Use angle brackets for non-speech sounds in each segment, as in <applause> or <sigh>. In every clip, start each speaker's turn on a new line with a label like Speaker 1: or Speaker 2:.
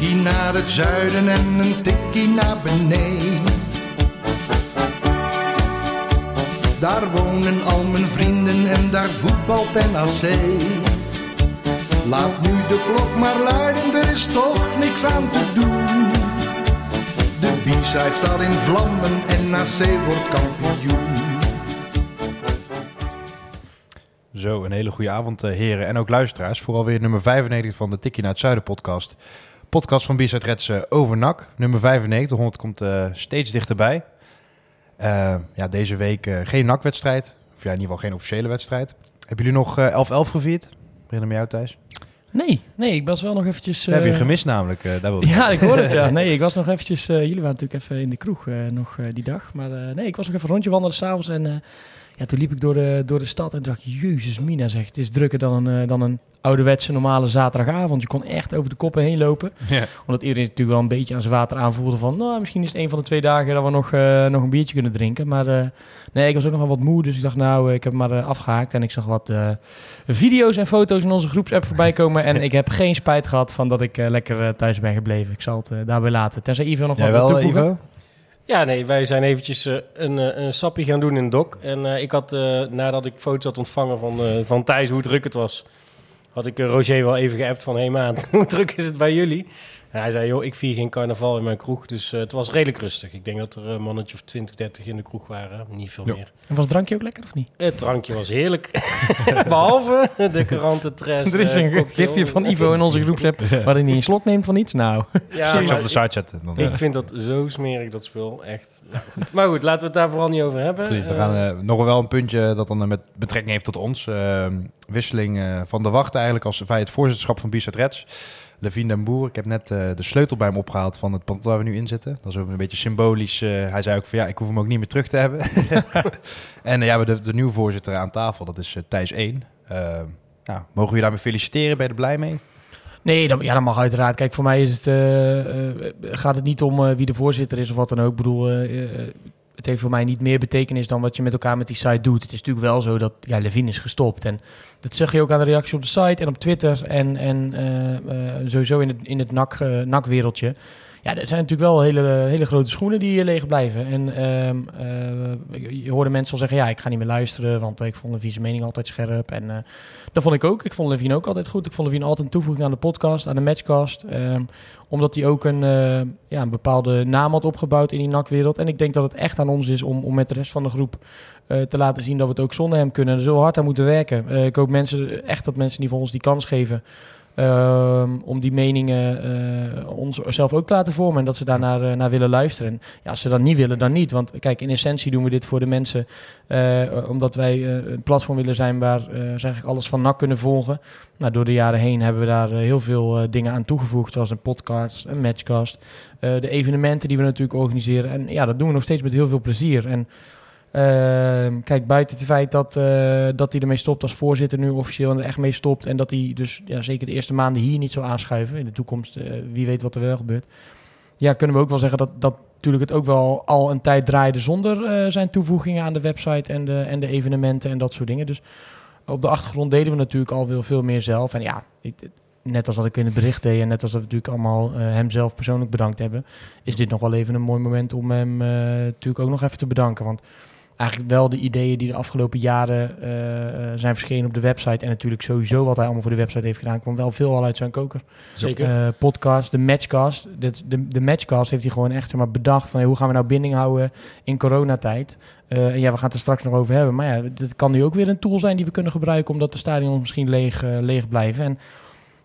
Speaker 1: tikkie naar het zuiden en een tikkie naar beneden. Daar wonen al mijn vrienden en daar voetbalt NAC. Laat nu de klok maar luiden, er is toch niks aan te doen. De B-side staat in vlammen en NAC wordt kampioen.
Speaker 2: Zo, een hele goede avond, eh, heren en ook luisteraars. Vooral weer nummer 95 van de Tikkie naar het Zuiden podcast. Podcast van Reds eh, over NAC. Nummer 95, 100 komt eh, steeds dichterbij. Eh, ja, deze week eh, geen NAC-wedstrijd. Of ja, in ieder geval geen officiële wedstrijd. Hebben jullie nog eh, 11-11 gevierd? Beginnen met jou, Thijs.
Speaker 3: Nee, nee, ik was wel nog eventjes...
Speaker 2: Dat heb je gemist namelijk. daar ik
Speaker 3: Ja, ik hoor het, ja. <laughs> Nee, ik was nog eventjes... jullie waren natuurlijk even in de kroeg nog die dag. Maar nee, ik was nog even een rondje wandelen s'avonds. En ja, toen liep ik door de, door de stad en dacht... Jezus, Mina zegt, het is drukker dan een, eh, dan een ouderwetse normale zaterdagavond. Je kon echt over de koppen heen lopen.
Speaker 2: Ja.
Speaker 3: Omdat iedereen natuurlijk wel een beetje aan zijn water aanvoelde van... Nou, misschien is het een van de twee dagen dat we nog, eh, nog een biertje kunnen drinken. Maar eh, nee, ik was ook nog wel wat moe. Dus ik dacht, nou, ik heb maar eh, afgehaakt. En ik zag wat video's en foto's in onze groepsapp voorbij komen. En <laughs> ik heb geen spijt gehad van dat ik lekker thuis ben gebleven. Ik zal het daarbij laten. Tenzij Ivo nog
Speaker 2: Jij
Speaker 3: wat wil toevoegen.
Speaker 2: Ivo?
Speaker 4: Ja, nee, wij zijn eventjes eh, een, eh, een sappie gaan doen in de dok. En eh, ik had, nadat ik foto's had ontvangen van, van Thijs, hoe druk het was, had ik Roger wel even geappt van, hé hey maat, <laughs> hoe druk is het bij jullie? En hij zei, joh, ik vier geen carnaval in mijn kroeg, dus eh, het was redelijk rustig. Ik denk dat er een mannetje of 20, 30 in de kroeg waren, niet veel meer.
Speaker 3: En was het drankje ook lekker of niet?
Speaker 4: Het drankje was heerlijk, <laughs> behalve de Corantentres <laughs>
Speaker 3: er is
Speaker 4: eh,
Speaker 3: een gifje van Ivo in onze groepsapp waarin hij een slok neemt van iets. Nou,
Speaker 4: Ja, maar
Speaker 2: op de site zetten. Dan,
Speaker 4: ik
Speaker 2: eh,
Speaker 4: vind dat zo smerig, dat spul. Echt. Nou, goed. Maar goed, laten we het daar vooral niet over hebben.
Speaker 2: Precies, we
Speaker 4: Eh,
Speaker 2: gaan eh, nog wel een puntje dat dan eh, met betrekking heeft tot ons. Eh, wisseling eh, van de wacht eigenlijk als bij het voorzitterschap van Bizet Reds. Levine den Boer. Ik heb net eh, de sleutel bij hem opgehaald van het pand waar we nu in zitten. Dat is ook een beetje symbolisch. eh, hij zei ook van ja, ik hoef hem ook niet meer terug te hebben. <laughs> en eh, ja, we de, de nieuwe voorzitter aan tafel, dat is Thijs 1. Eh, ja, mogen we je daarmee feliciteren? Ben je er blij mee?
Speaker 3: Nee, dat, ja, dat mag uiteraard. Kijk, voor mij is het, gaat het niet om eh, wie de voorzitter is of wat dan ook. Ik bedoel, het heeft voor mij niet meer betekenis dan wat je met elkaar met die site doet. Het is natuurlijk wel zo dat ja, Levine is gestopt. En dat zeg je ook aan de reactie op de site en op Twitter en, en eh, eh, sowieso in het, in het NAC, eh, NAC-wereldje. Ja, er zijn natuurlijk wel hele, hele grote schoenen die eh, leeg blijven. En ehm, eh, je hoorde mensen al zeggen, ja, ik ga niet meer luisteren, want ik vond Levine's mening altijd scherp. En eh, dat vond ik ook. Ik vond Levine ook altijd goed. Ik vond Levine altijd een toevoeging aan de podcast, aan de matchcast. Ehm, omdat hij ook een, eh, ja, een bepaalde naam had opgebouwd in die NAC-wereld. En ik denk dat het echt aan ons is om, om met de rest van de groep eh, te laten zien dat we het ook zonder hem kunnen. Er zullen hard aan moeten werken. Eh, ik hoop mensen, echt dat mensen die voor ons die kans geven. Ehm, om die meningen eh, ons zelf ook te laten vormen en dat ze daarnaar eh, naar willen luisteren. En ja, als ze dat niet willen, dan niet. Want kijk, in essentie doen we dit voor de mensen eh, omdat wij een platform willen zijn waar ze eigenlijk alles van NAC kunnen volgen. Nou, door de jaren heen hebben we daar heel veel dingen aan toegevoegd, zoals een podcast, een matchcast, de evenementen die we natuurlijk organiseren. En ja, dat doen we nog steeds met heel veel plezier. En ehm, kijk, buiten het feit dat, eh, dat hij ermee stopt als voorzitter nu officieel en er echt mee stopt. En dat hij dus ja, zeker de eerste maanden hier niet zal aanschuiven. In de toekomst, eh, wie weet wat er wel gebeurt. Ja, kunnen we ook wel zeggen dat, dat natuurlijk het ook wel al een tijd draaide zonder eh, zijn toevoegingen aan de website en de, en de evenementen en dat soort dingen. Dus op de achtergrond deden we natuurlijk al veel, veel meer zelf. En ja, net als dat ik in het bericht deed en net als dat we natuurlijk allemaal eh, hem zelf persoonlijk bedankt hebben, is dit nog wel even een mooi moment om hem natuurlijk ook nog even te bedanken. Want eigenlijk wel de ideeën die de afgelopen jaren eh, eh, zijn verschenen op de website en natuurlijk sowieso wat hij allemaal voor de website heeft gedaan, kwam wel veel al uit zijn koker.
Speaker 4: Zeker.
Speaker 3: Eh, podcast, de matchcast. Dit, de, de matchcast heeft hij gewoon echt maar, bedacht van hey, hoe gaan we nou binding houden in coronatijd. Eh en ja, we gaan het er straks nog over hebben. Maar ja, dit kan nu ook weer een tool zijn die we kunnen gebruiken omdat de stadions misschien leeg, leeg blijven. En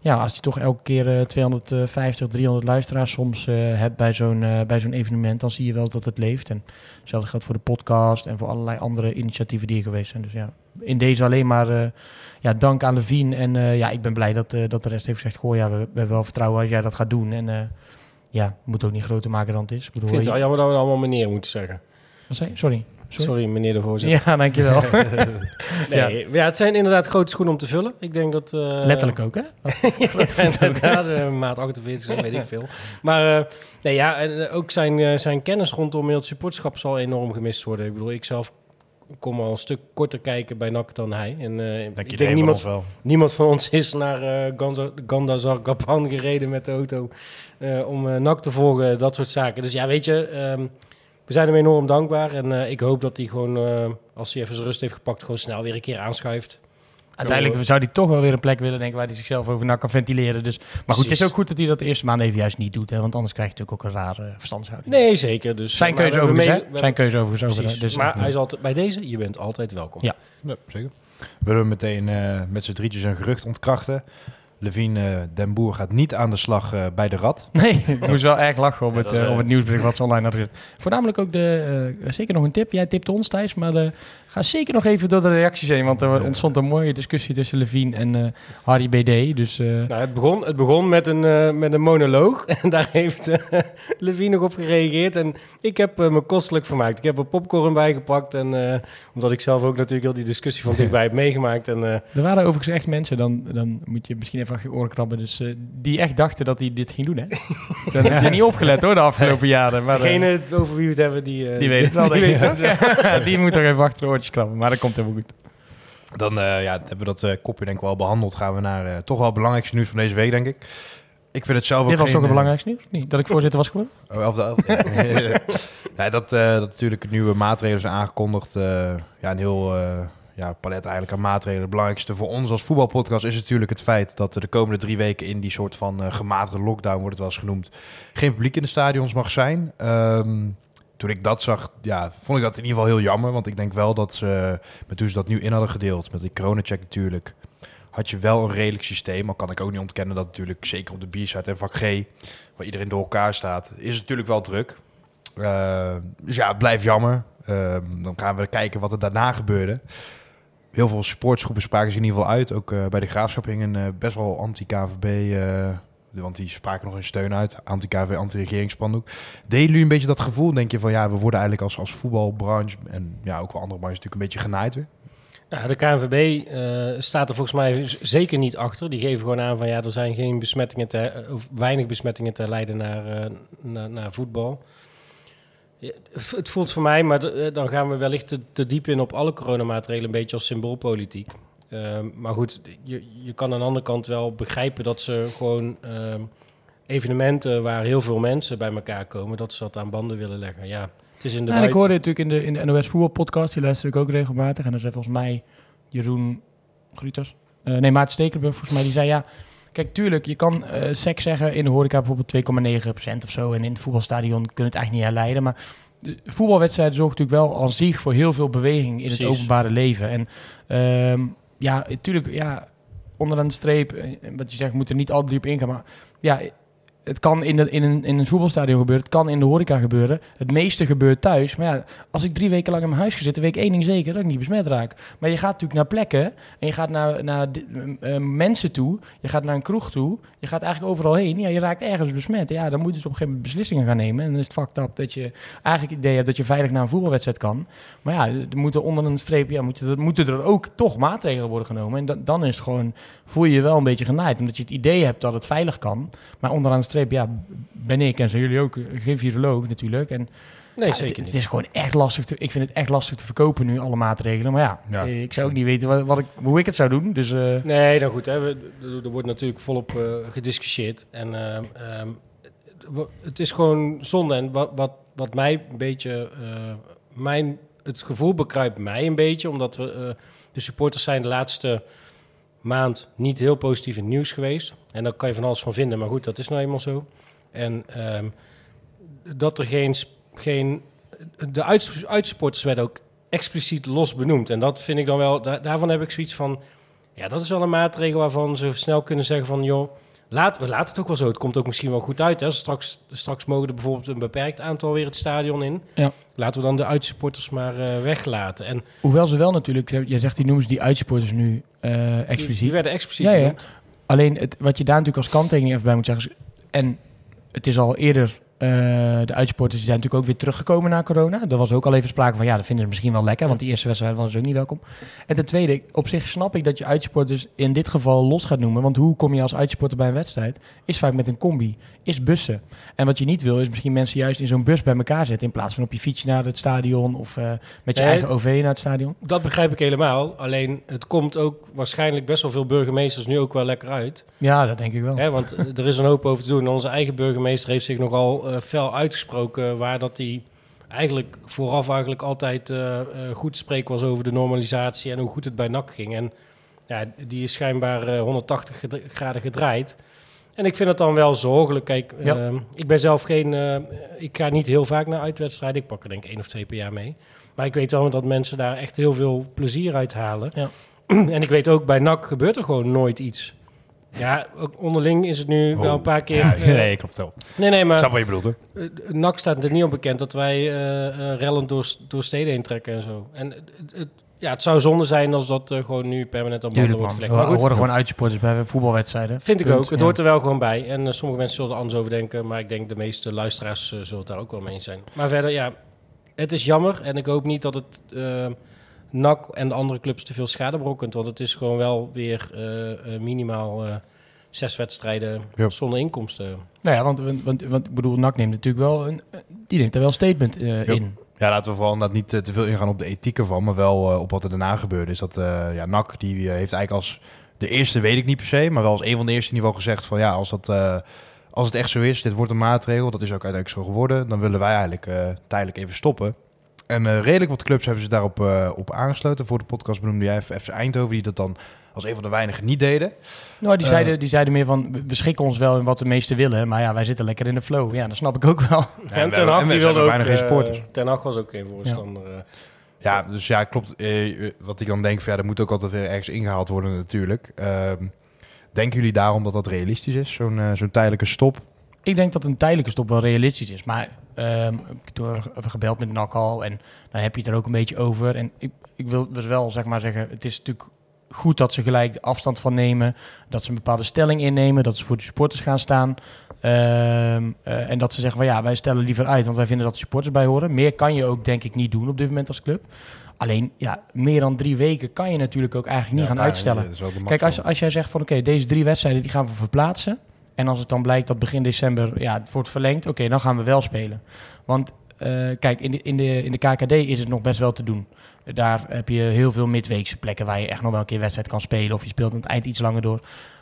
Speaker 3: ja, als je toch elke keer eh, 250, 300 luisteraars soms eh, hebt bij zo'n eh, bij zo'n evenement, dan zie je wel dat het leeft. En hetzelfde geldt voor de podcast en voor allerlei andere initiatieven die er geweest zijn. Dus ja, in deze alleen maar eh, ja, dank aan Levine. En ja, ik ben blij dat, dat de rest heeft gezegd, goh ja, we, we hebben wel vertrouwen als jij dat gaat doen. En ja, we moeten ook niet groter maken dan het is. Ik
Speaker 4: Ik
Speaker 3: bedoel,
Speaker 4: vind het wel jammer dat we allemaal meneer moeten zeggen.
Speaker 3: Wat zei je? Sorry. Sorry.
Speaker 4: Sorry, meneer de voorzitter.
Speaker 3: Ja, dankjewel. <laughs> <laughs>
Speaker 4: Nee, ja. het zijn inderdaad grote schoenen om te vullen. Ik denk dat... eh,
Speaker 3: Letterlijk ook, hè? <laughs>
Speaker 4: ja, inderdaad, eh, maat 48, zo weet ik veel. Maar eh, nee, ja, en ook zijn, zijn kennis rondom het supporterschap zal enorm gemist worden. Ik bedoel, ik zelf kom al een stuk korter kijken bij NAC dan hij. En eh,
Speaker 2: Denk
Speaker 4: ik denk niemand,
Speaker 2: wel.
Speaker 4: niemand van ons is naar Ganda- Gandazar Gapan gereden met de auto eh, om eh NAC te volgen, dat soort zaken. Dus ja, weet je, ehm, we zijn hem enorm dankbaar. En eh, ik hoop dat hij gewoon, eh, als hij even zijn rust heeft gepakt, gewoon snel weer een keer aanschuift.
Speaker 3: Uiteindelijk zou hij toch wel weer een plek willen denken waar hij zichzelf over na kan ventileren. Dus, maar goed, het is ook goed dat hij dat de eerste maand even juist niet doet. Hè, want anders krijg je natuurlijk ook een rare verstandshouding.
Speaker 4: Nee, zeker. Dus,
Speaker 3: Zijn keuze overigens,
Speaker 4: mee-
Speaker 3: Zijn keuze overigens over.
Speaker 4: Precies.
Speaker 3: Dus,
Speaker 4: maar hij is altijd, bij deze, je bent altijd welkom.
Speaker 3: Ja.
Speaker 2: Ja, zeker. Willen we meteen eh, met z'n drietjes een gerucht ontkrachten? Levine eh, Den Boer gaat niet aan de slag eh, bij de Rad.
Speaker 3: Nee, <laughs> ik moest wel erg lachen op
Speaker 2: Ja,
Speaker 3: het,
Speaker 2: is,
Speaker 3: eh, op het nieuwsbericht wat ze online hadden gezet. Voornamelijk ook de, eh, zeker nog een tip. Jij tipte ons Thijs, maar eh, ga zeker nog even door de reacties heen. Want er ontstond een mooie discussie tussen Levine en eh, Harry BD. Dus eh,
Speaker 4: Nou, het, begon, het begon met een, eh, met een monoloog. <laughs> En daar heeft Levine nog op gereageerd. En ik heb me kostelijk vermaakt. Ik heb er popcorn bij gepakt. En, omdat ik zelf ook natuurlijk heel die discussie van dichtbij heb <laughs> meegemaakt. En,
Speaker 3: er waren overigens echt mensen, dan, dan moet je misschien even achter je oren krabben. Dus die echt dachten dat hij dit ging doen, hè? <laughs> Dan heb je niet opgelet hoor, de afgelopen jaren. Maar,
Speaker 4: degene over wie we het hebben, die,
Speaker 3: die weet het wel,
Speaker 4: die weet het wel.
Speaker 3: die moet toch even achter krabben, maar dat komt helemaal goed.
Speaker 2: Dan eh, ja, hebben we dat eh, kopje denk ik wel behandeld. Gaan we naar eh, toch wel het belangrijkste nieuws van deze week, denk ik. Ik vind het zelf ook
Speaker 3: Dit was
Speaker 2: geen,
Speaker 3: toch het belangrijkste nieuws? Niet dat ik voorzitter was geworden?
Speaker 2: Oh, <laughs> nee, dat, dat natuurlijk nieuwe maatregelen zijn aangekondigd. ja, een heel ja, palet eigenlijk aan maatregelen. Het belangrijkste voor ons als voetbalpodcast is natuurlijk het feit dat er de komende drie weken in die soort van gematigde lockdown, wordt het wel eens genoemd, geen publiek in de stadions mag zijn. Ehm, toen ik dat zag, ja, vond ik dat in ieder geval heel jammer. Want ik denk wel dat ze, met toen ze dat nu in hadden gedeeld, met die coronacheck natuurlijk, had je wel een redelijk systeem. Maar kan ik ook niet ontkennen dat natuurlijk, zeker op de biersite en vak G, waar iedereen door elkaar staat, is het natuurlijk wel druk. Eh, dus ja, het blijft jammer. Eh, dan gaan we kijken wat er daarna gebeurde. Heel veel sportsgroepen spraken zich in ieder geval uit. Ook eh, bij de Graafschap hing een eh, best wel anti-KVB... want die spraken nog hun steun uit. Anti-KVB, anti-regeringsspandoek. Delen jullie een beetje dat gevoel? Denk je van ja, we worden eigenlijk als, als voetbalbranche... en ja, ook wel andere branches natuurlijk een beetje genaaid weer?
Speaker 4: Nou, de KNVB eh, staat er volgens mij zeker niet achter. Die geven gewoon aan van ja, er zijn geen besmettingen te, of weinig besmettingen te leiden naar, eh, naar, naar voetbal. Ja, het voelt voor mij, maar eh, dan gaan we wellicht te, te diep in op alle coronamaatregelen, een beetje als symboolpolitiek. Ehm, maar goed, je, je kan aan de andere kant wel begrijpen dat ze gewoon ehm, evenementen waar heel veel mensen bij elkaar komen, dat ze dat aan banden willen leggen. Ja, het is in de
Speaker 3: en ik
Speaker 4: buiten-
Speaker 3: hoorde het natuurlijk in de, in de NOS voetbalpodcast, die luister ik ook regelmatig. En dan zei volgens mij Jeroen Grutas, eh, nee Maarten Stekelenburg volgens mij, die zei ja... Kijk, tuurlijk, je kan eh seks zeggen in de horeca bijvoorbeeld 2,9% of zo. En in het voetbalstadion kun je het eigenlijk niet herleiden. Maar de voetbalwedstrijden zorgen natuurlijk wel als zich voor heel veel beweging in het openbare leven. En ehm, ja, tuurlijk, ja, onderaan de streep, eh, wat je zegt, moet er niet al diep ingaan. Maar ja, het kan in, in, een, in een voetbalstadion gebeuren, het kan in de horeca gebeuren. Het meeste gebeurt thuis. Maar ja, als ik drie weken lang in mijn huis ga zitten, weet ik één ding zeker, dat ik niet besmet raak. Maar je gaat natuurlijk naar plekken en je gaat naar, naar di- eh, mensen toe, je gaat naar een kroeg toe, je gaat eigenlijk overal heen. Ja, je raakt ergens besmet. Ja, dan moet je dus op een gegeven moment beslissingen gaan nemen. En dan is het fucked up dat je eigenlijk het idee hebt dat je veilig naar een voetbalwedstrijd kan. Maar ja, er moeten onder een streep, ja, moeten, er, moeten er ook toch maatregelen worden genomen. En da- dan is het gewoon, voel je je wel een beetje genaaid, omdat je het idee hebt dat het veilig kan. Maar onderaan de streep, ja, ben ik en zijn jullie ook geen viroloog natuurlijk. En
Speaker 4: Nee,
Speaker 3: ja,
Speaker 4: zeker
Speaker 3: het,
Speaker 4: niet.
Speaker 3: het is gewoon echt lastig. Te, ik vind het echt lastig te verkopen nu, alle maatregelen. Maar ja,
Speaker 2: Ja.
Speaker 3: eh, ik zou ook niet weten wat, wat ik, hoe ik het zou doen. Dus eh,
Speaker 4: Nee, dan goed. Hè. We, er- wordt natuurlijk volop eh, gediscussieerd. En ehm, ehm, het- is gewoon zonde. En wat, wat, wat mij een beetje... eh, mijn, het gevoel bekruipt mij een beetje. Omdat we, eh, de supporters zijn de laatste maand niet heel positief in nieuws geweest. En daar kan je van alles van vinden. Maar goed, dat is nou eenmaal zo. En ehm, dat er geen... geen de uits- uitsupporters werden ook expliciet los benoemd. En dat vind ik dan wel... daar- daarvan heb ik zoiets van... Ja, dat is wel een maatregel waarvan ze snel kunnen zeggen van... joh, laat, we laten het ook wel zo. Het komt ook misschien wel goed uit. Hè. Straks, straks mogen er bijvoorbeeld een beperkt aantal weer het stadion in.
Speaker 3: Ja.
Speaker 4: Laten we dan de uitsupporters maar eh, weglaten. En
Speaker 3: hoewel ze wel natuurlijk, je zegt die noemen ze die uitsupporters nu
Speaker 4: die,
Speaker 3: expliciet.
Speaker 4: die werden expliciet
Speaker 3: Ja, ja.
Speaker 4: benoemd.
Speaker 3: Alleen het, wat je daar natuurlijk als kanttekening even bij moet zeggen. is- En het is al eerder Eh, de uitsporters zijn natuurlijk ook weer teruggekomen na corona. Er was ook al even sprake van, ja, dat vinden ze misschien wel lekker, want die eerste wedstrijd was ook niet welkom. En ten tweede, op zich snap ik dat je uitsporters in dit geval los gaat noemen. Want hoe kom je als uitsporter bij een wedstrijd? Is vaak met een combi, is bussen. En wat je niet wil, is misschien mensen juist in zo'n bus bij elkaar zetten, in plaats van op je fietsje naar het stadion of eh, met je
Speaker 4: Nee.
Speaker 3: eigen OV naar het stadion.
Speaker 4: Dat begrijp ik helemaal. Alleen het komt ook waarschijnlijk best wel veel burgemeesters nu ook wel lekker uit.
Speaker 3: Ja, dat denk ik wel.
Speaker 4: Hè? Want eh, er is een hoop over te doen. Onze eigen burgemeester heeft zich nogal eh, fel uitgesproken. Waar dat hij eigenlijk vooraf eigenlijk altijd eh, goed spreken was over de normalisatie en hoe goed het bij NAC ging. En ja, die is schijnbaar eh, 180 ged- graden gedraaid. En ik vind het dan wel zorgelijk. Kijk,
Speaker 3: Ja.
Speaker 4: eh, ik ben zelf geen... eh, ik ga niet heel vaak naar uitwedstrijden. Ik pak er denk ik één of twee per jaar mee. Maar ik weet wel dat mensen daar echt heel veel plezier uit halen.
Speaker 3: Ja. <clears throat>
Speaker 4: en ik weet ook, bij NAC gebeurt er gewoon nooit iets. Ja, ook onderling is het nu wel een paar keer...
Speaker 2: Ja, <laughs>
Speaker 4: eh,
Speaker 2: nee, klopt wel.
Speaker 4: nee, nee,
Speaker 2: Ik
Speaker 4: maar
Speaker 2: snap wat je bedoelt, hoor.
Speaker 4: eh, NAC staat er niet op bekend dat wij rellend door, door steden heen trekken en zo. En het, het- ja, het zou zonde zijn als dat eh, gewoon nu permanent op banden wordt gelegd.
Speaker 3: We
Speaker 4: Maar goed,
Speaker 3: horen gewoon uitsporters bij voetbalwedstrijden.
Speaker 4: vind ik
Speaker 3: Punt.
Speaker 4: ook. Het
Speaker 3: Ja.
Speaker 4: hoort er wel gewoon bij. En eh, sommige mensen zullen er anders over denken. Maar ik denk de meeste luisteraars eh, zullen het daar ook wel mee eens zijn. Maar verder, ja, het is jammer. En ik hoop niet dat het NAC en de andere clubs te veel schade berokkent. Want het is gewoon wel weer minimaal eh, zes wedstrijden
Speaker 2: Ja.
Speaker 4: zonder inkomsten.
Speaker 3: Nou ja, want, want, want, want ik bedoel, NAC neemt natuurlijk wel een, die neemt er wel een statement eh,
Speaker 2: Ja.
Speaker 3: in.
Speaker 2: Ja, laten we vooral inderdaad niet eh, te veel ingaan op de ethiek ervan, maar wel eh, op wat er daarna gebeurde. Is dat eh ja, NAC die heeft eigenlijk als de eerste, weet ik niet per se, maar wel als een van de eerste in ieder geval gezegd van ja, als, dat, als het echt zo is, dit wordt een maatregel, dat is ook uiteindelijk zo geworden, dan willen wij eigenlijk tijdelijk even stoppen. En redelijk wat clubs hebben ze daarop op aangesloten. Voor de podcast benoemde jij FC Eindhoven, die dat dan als een van de weinigen niet deden.
Speaker 3: Nou, die
Speaker 2: Eh.
Speaker 3: zeiden, die zeiden meer van, we- schikken ons wel in wat de meesten willen. Maar ja, wij zitten lekker in de flow. Ja, dat snap ik ook wel.
Speaker 4: En,
Speaker 2: we
Speaker 4: Ten Hag,
Speaker 2: en we
Speaker 4: die wilde
Speaker 2: ook geen
Speaker 4: eh,
Speaker 2: supporters.
Speaker 4: Ten Hag was ook geen voorstander. eh.
Speaker 2: Ja, dus ja, klopt. Eh, wat ik dan denk, van, ja, dat moet ook altijd weer ergens ingehaald worden natuurlijk. Ehm, denken jullie daarom dat dat realistisch is, zo'n eh, zo'n tijdelijke stop?
Speaker 3: Ik denk dat een tijdelijke stop wel realistisch is. Maar ehm, ik heb even gebeld met NAC al. En dan heb je het er ook een beetje over. En ik, ik wil dus wel zeg maar zeggen, het is natuurlijk goed dat ze gelijk afstand van nemen. Dat ze een bepaalde stelling innemen. Dat ze voor de supporters gaan staan. Ehm, eh, en dat ze zeggen van ja, wij stellen liever uit. Want wij vinden dat de supporters bij horen. Meer kan je ook denk ik niet doen op dit moment als club. Alleen, ja, meer dan drie weken kan je natuurlijk ook eigenlijk niet
Speaker 2: Ja,
Speaker 3: gaan uitstellen. Kijk, als, als jij zegt van oké, deze drie wedstrijden die gaan we verplaatsen. En als het dan blijkt dat begin december ja, het wordt verlengd, oké, dan gaan we wel spelen. Want eh, kijk, in de, in, de, in de KKD is het nog best wel te doen. Daar heb je heel veel midweekse plekken waar je echt nog wel een keer wedstrijd kan spelen. Of je speelt aan het eind iets langer door.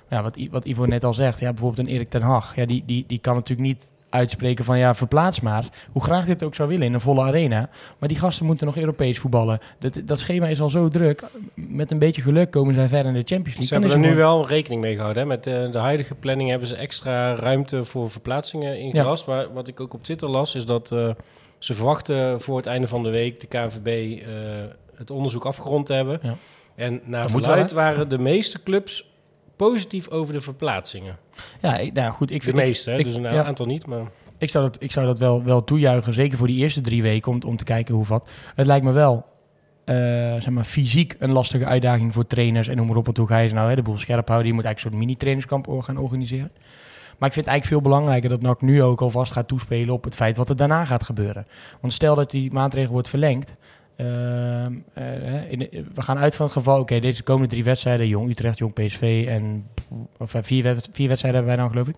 Speaker 3: Ja, wat, I- wat Ivo net al zegt, ja, bijvoorbeeld een Erik ten Hag. Ja, die, die, die kan natuurlijk niet uitspreken van ja, verplaats maar. Hoe graag dit ook zou willen in een volle arena. Maar die gasten moeten nog Europees voetballen. Dat, dat schema is al zo druk. Met een beetje geluk komen zij ver in de Champions League.
Speaker 4: Ze hebben er nu
Speaker 3: gewoon-
Speaker 4: wel rekening mee gehouden. Hè? Met de, de huidige planning hebben ze extra ruimte voor verplaatsingen ingelast. Maar wat ik ook op Twitter las, is dat eh, ze verwachten voor het einde van de week de KNVB eh, het onderzoek afgerond te hebben.
Speaker 3: Ja.
Speaker 4: En naar verluid waren de meeste clubs positief over de verplaatsingen.
Speaker 3: Ja, ik, nou goed, ik
Speaker 4: De
Speaker 3: vind...
Speaker 4: meeste, hè? dus een
Speaker 3: ja.
Speaker 4: aantal niet. Maar
Speaker 3: Ik zou dat, ik zou dat wel, wel toejuichen, zeker voor die eerste drie weken, om, om te kijken hoe wat. Het lijkt me wel, eh, zeg maar, fysiek een lastige uitdaging voor trainers. En noem maar op, want hoe ga je ze nou hè, de boel scherp houden? Je moet eigenlijk een soort mini-trainingskamp gaan organiseren. Maar ik vind het eigenlijk veel belangrijker dat NAC nu ook alvast gaat toespelen op het feit wat er daarna gaat gebeuren. Want stel dat die maatregel wordt verlengd. ehm, eh, in we gaan uit van het geval, oké, deze komende drie wedstrijden, Jong Utrecht, Jong PSV en of, eh, vier, wed- vier wedstrijden hebben wij dan geloof ik.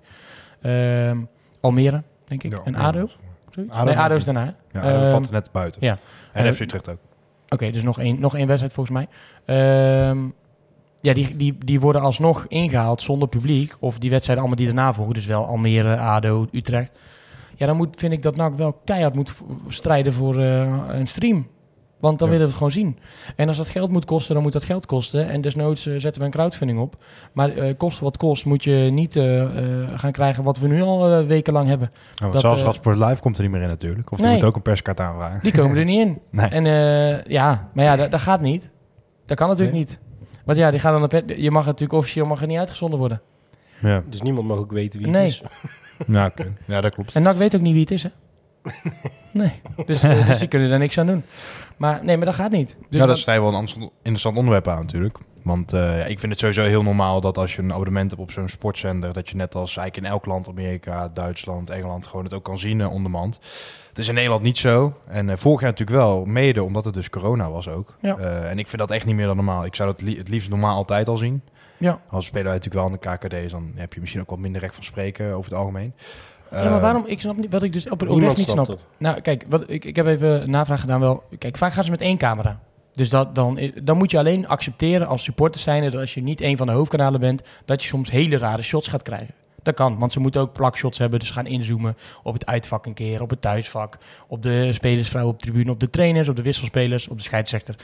Speaker 3: Ehm, Almere, denk ik.
Speaker 2: Ja,
Speaker 3: en. ADO? Zoiets?
Speaker 2: ADO
Speaker 3: nee, ADO is daarna.
Speaker 2: Ja, dat
Speaker 3: Ehm,
Speaker 2: valt net buiten.
Speaker 3: ja.
Speaker 2: En FC Utrecht ook.
Speaker 3: Oké, dus nog één, nog één wedstrijd volgens mij. Ehm, ja, die, die, die worden alsnog ingehaald zonder publiek. Of die wedstrijden allemaal die daarna volgen. Dus wel Almere, ADO, Utrecht. Ja, dan moet, vind ik dat NAC wel keihard moet strijden voor eh, een stream. Want dan
Speaker 2: Ja.
Speaker 3: willen we het gewoon zien. En als dat geld moet kosten, dan moet dat geld kosten. En desnoods eh, zetten we een crowdfunding op. Maar eh kost wat kost, moet je niet gaan krijgen wat we nu al wekenlang hebben.
Speaker 2: Nou, want
Speaker 3: dat,
Speaker 2: zelfs Radsport Live komt er niet meer in natuurlijk. Of die
Speaker 3: Nee.
Speaker 2: moet ook een perskaart aanvragen.
Speaker 3: Die komen er niet in. <laughs>
Speaker 2: Nee.
Speaker 3: En ja, maar ja, dat, dat gaat niet. Dat kan natuurlijk niet. Want ja, die gaan dan op, je mag natuurlijk officieel mag er niet uitgezonden worden.
Speaker 2: Ja,
Speaker 4: dus niemand mag ook weten wie
Speaker 3: Nee.
Speaker 4: het is.
Speaker 2: ja, <laughs> oké. ja dat klopt.
Speaker 3: En NAC weet ook niet wie het is, hè? <laughs> Nee, dus, eh, <laughs> dus die kunnen daar niks aan doen. Maar nee, maar dat gaat niet. Dus
Speaker 2: ja, dat
Speaker 3: wat-
Speaker 2: is wel een interessant- interessant onderwerp aan natuurlijk. Want eh, ik vind het sowieso heel normaal dat als je een abonnement hebt op zo'n sportzender, dat je net als eigenlijk in elk land, Amerika, Duitsland, Engeland, gewoon het ook kan zien eh, on demand. Het is in Nederland niet zo. En eh, vorig jaar natuurlijk wel, mede omdat het dus corona was ook.
Speaker 3: Ja.
Speaker 2: Eh, en ik vind dat echt niet meer dan normaal. Ik zou dat li- het liefst normaal altijd al zien.
Speaker 3: Ja.
Speaker 2: Als speler natuurlijk wel aan de KKD, dan heb je misschien ook wat minder recht van spreken over het algemeen.
Speaker 3: ja, maar
Speaker 2: Eh,
Speaker 3: waarom? Ik snap niet wat ik dus op, oprecht niet snap.
Speaker 4: het.
Speaker 3: Nou, kijk, wat, ik, ik heb even een navraag gedaan. Wel, kijk, vaak gaan ze met één camera. Dus dat, dan, dan moet je alleen accepteren als supporter zijn dat als je niet een van de hoofdkanalen bent, dat je soms hele rare shots gaat krijgen. Dat kan, want ze moeten ook plakshots hebben. Dus gaan inzoomen op het uitvak een keer, op het thuisvak, op de spelersvrouw op de tribune, op de trainers, op de wisselspelers, op de scheidsrechter.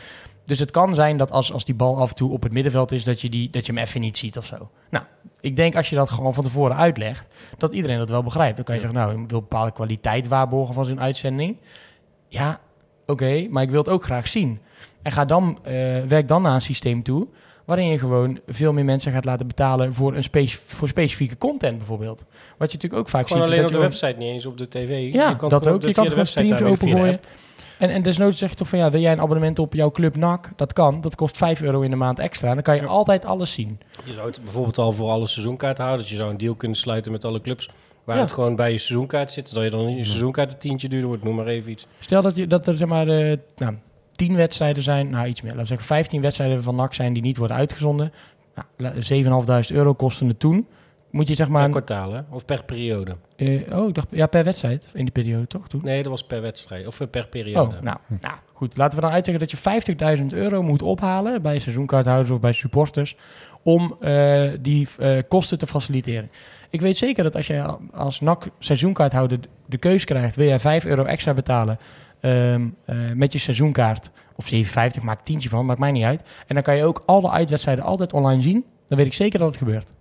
Speaker 3: Dus het kan zijn dat als, als die bal af en toe op het middenveld is, dat je, die, dat je hem even niet ziet of zo. Nou, ik denk als je dat gewoon van tevoren uitlegt, dat iedereen dat wel begrijpt. Dan kan je zeggen, nou, ik wil bepaalde kwaliteit waarborgen van zo'n uitzending. Ja, oké, maar ik wil het ook graag zien. En ga dan, eh, werk dan naar een systeem toe waarin je gewoon veel meer mensen gaat laten betalen voor, een voor specifieke content bijvoorbeeld. Wat je natuurlijk ook vaak
Speaker 4: Gewoon
Speaker 3: ziet.
Speaker 4: alleen
Speaker 3: is
Speaker 4: op de
Speaker 3: dat je
Speaker 4: website, niet eens op de tv.
Speaker 3: Ja,
Speaker 4: Je kan
Speaker 3: dat ook. Je kan gewoon streams opengooien. En, en desnoods zeg je toch van ja, wil jij een abonnement op jouw club NAC? Dat kan. Dat kost 5 euro in de maand extra. En dan kan je altijd alles zien.
Speaker 4: Je zou het bijvoorbeeld al voor alle seizoenkaarthouders. Je zou een deal kunnen sluiten met alle clubs. Waar
Speaker 3: Ja.
Speaker 4: het gewoon bij je seizoenkaart zit. Dat je dan in je seizoenkaart een tientje duurder wordt. Noem maar even iets.
Speaker 3: Stel dat, je, dat er zeg maar eh nou, 10 wedstrijden zijn, nou iets meer, laten we zeggen 15 wedstrijden van NAC zijn die niet worden uitgezonden. Nou, la- 7.500 euro kosten het toen. Moet je zeg maar...
Speaker 4: Per kwartaal, hè? Of per periode.
Speaker 3: eh, oh, ik dacht, ja, per wedstrijd in die periode toch toen?
Speaker 4: Nee, dat was per wedstrijd. Of per periode.
Speaker 3: Oh, nou, nou, goed. Laten we dan uitzeggen dat je 50.000 euro moet ophalen bij seizoenkaarthouders of bij supporters om eh, die eh, kosten te faciliteren. Ik weet zeker dat als je als NAC seizoenkaarthouder de keus krijgt, wil jij 5 euro extra betalen ehm, eh, met je seizoenkaart, of 7,50, maakt tientje van, maakt mij niet uit. En dan kan je ook alle uitwedstrijden altijd online zien. Dan weet ik zeker dat het gebeurt.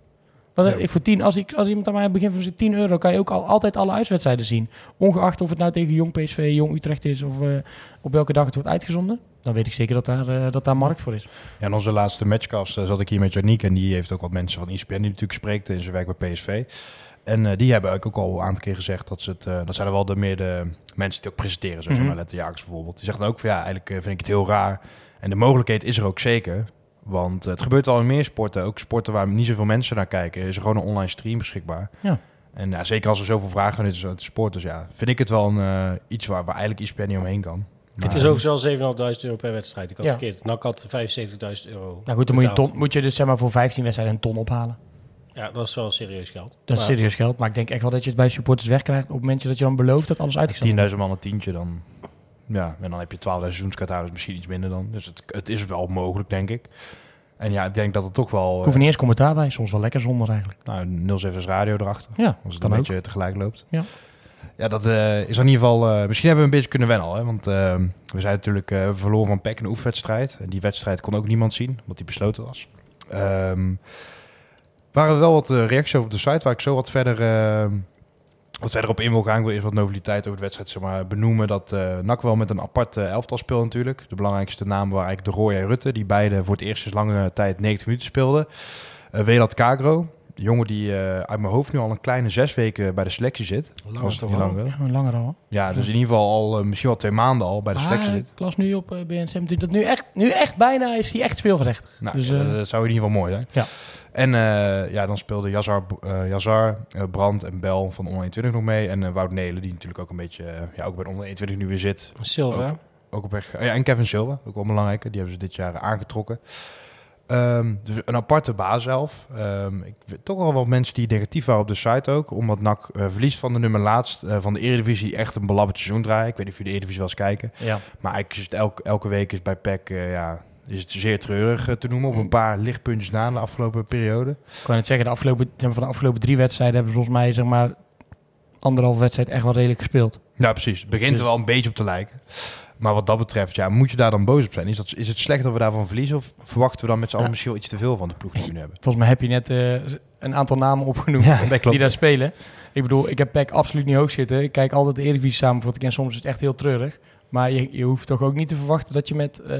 Speaker 3: Want
Speaker 2: Ja.
Speaker 3: ik voor 10, als, ik, als iemand aan mij begint van zijn 10 euro, kan je ook al, altijd alle uitwedstrijden zien. Ongeacht of het nou tegen Jong PSV, Jong Utrecht is of eh, op welke dag het wordt uitgezonden. Dan weet ik zeker dat daar, eh, dat daar markt voor is.
Speaker 2: Ja, in onze laatste matchcast eh, zat ik hier met Janiek en die heeft ook wat mensen van ESPN die natuurlijk spreekt in zijn werk bij PSV. En eh, die hebben ook al een aantal keer gezegd dat ze het, eh, dat zijn er wel de meer de mensen die ook presenteren, zoals mm Jagers bijvoorbeeld. Die zeggen dan ook van ja, eigenlijk eh, vind ik het heel raar. En de mogelijkheid is er ook zeker. Want het gebeurt al in meer sporten, ook sporten waar niet zoveel mensen naar kijken, is er gewoon een online stream beschikbaar.
Speaker 3: Ja.
Speaker 2: En ja, zeker als er zoveel vragen is uit de sport, dus ja, vind ik het wel een, eh, iets waar, waar eigenlijk ESPN niet omheen kan.
Speaker 4: Het is overigens wel 7.500 euro per wedstrijd. Ik had
Speaker 3: Ja.
Speaker 4: verkeerd. NAC had 75.000 euro
Speaker 3: Nou goed, dan moet je, ton, moet je dus zeg maar voor 15 wedstrijden een ton ophalen.
Speaker 4: Ja, dat is wel serieus geld.
Speaker 3: Dat is serieus geld. Maar ik denk echt wel dat je het bij supporters wegkrijgt op het moment dat je dan belooft dat alles uitgezonden
Speaker 2: 10.000 man een tientje, dan, ja, en dan heb je 12.000 seizoenskaarthouders, misschien iets minder dan. Dus het, het is wel mogelijk, denk ik. En ja, ik denk dat het toch wel...
Speaker 3: Ik hoef niet eens commentaar bij, soms wel lekker zonder eigenlijk.
Speaker 2: eh, nou, 07 radio erachter,
Speaker 3: Ja,
Speaker 2: als het een
Speaker 3: ook.
Speaker 2: beetje tegelijk loopt.
Speaker 3: Ja.
Speaker 2: Ja, dat eh, is in ieder geval... eh, misschien hebben we een beetje kunnen wennen al, hè. Want eh, we zijn natuurlijk eh, verloren van PEC in de oefenwedstrijd. En die wedstrijd kon ook niemand zien, omdat die besloten was. Ehm waren wel wat eh, reacties op de site, waar ik zo wat verder... eh, wat verder op in wil gaan, ik wil eerst wat noviteit over de wedstrijd zeg maar, benoemen. Dat eh NAC wel met een apart elftal speelt natuurlijk. De belangrijkste namen waren eigenlijk de Roy en Rutte. Die beide voor het eerst sinds lange tijd 90 minuten speelden. Eh Welat Kagro, de jongen die uit mijn hoofd nu al een kleine zes weken bij de selectie zit.
Speaker 4: Langer toch
Speaker 2: niet
Speaker 4: wel.
Speaker 2: lang wil.
Speaker 3: Ja, langer al.
Speaker 2: Ja, dus in ieder geval al misschien wel twee maanden al bij de selectie zit.
Speaker 3: ik las nu op uh, BNSM dat nu echt, nu echt bijna is hij echt speelgerecht.
Speaker 2: Nou,
Speaker 3: Dus,
Speaker 2: dat,
Speaker 3: eh,
Speaker 2: dat zou in ieder geval mooi zijn.
Speaker 3: Ja.
Speaker 2: En eh, ja, dan speelden Yazar, eh eh, Brand en Bel van Onder 21 nog mee. En Wout Nelen, die natuurlijk ook een beetje, ja, ook bij de Onder 21 nu weer zit.
Speaker 4: Silva.
Speaker 2: Ook op weg. ja, en Kevin Silva, ook wel belangrijk. Die hebben ze dit jaar aangetrokken. Ehm, dus een aparte baaself. Ehm ik weet toch wel wat mensen die negatief waren op de site ook. Omdat NAC eh, verliest van de nummer laatst van de Eredivisie echt een belabberd seizoen draaien. Ik weet niet of jullie de Eredivisie wel eens kijken.
Speaker 3: ja.
Speaker 2: Maar eigenlijk is het elke, elke week is bij PEC ja, is het zeer treurig eh, te noemen. Op een paar lichtpuntjes na de afgelopen periode.
Speaker 3: Ik kan het zeggen, de afgelopen, van de afgelopen drie wedstrijden hebben we volgens mij zeg maar anderhalf wedstrijd echt wel redelijk gespeeld.
Speaker 2: Ja, precies. Het begint
Speaker 3: Dus-
Speaker 2: er wel een beetje op te lijken. Maar wat dat betreft, ja, moet je daar dan boos op zijn? Is, dat, is het slecht dat we daarvan verliezen? Of verwachten we dan met z'n allen
Speaker 3: Ja.
Speaker 2: misschien wel iets te veel van de ploeg die we nu hebben?
Speaker 3: Volgens mij heb je net eh, een aantal namen opgenoemd
Speaker 2: Ja, klopt.
Speaker 3: die daar spelen. Ik bedoel, ik heb PEC absoluut niet hoog zitten. Ik kijk altijd de Eredivisie samenvatting en soms is het echt heel treurig. Maar je, je hoeft toch ook niet te verwachten dat je met eh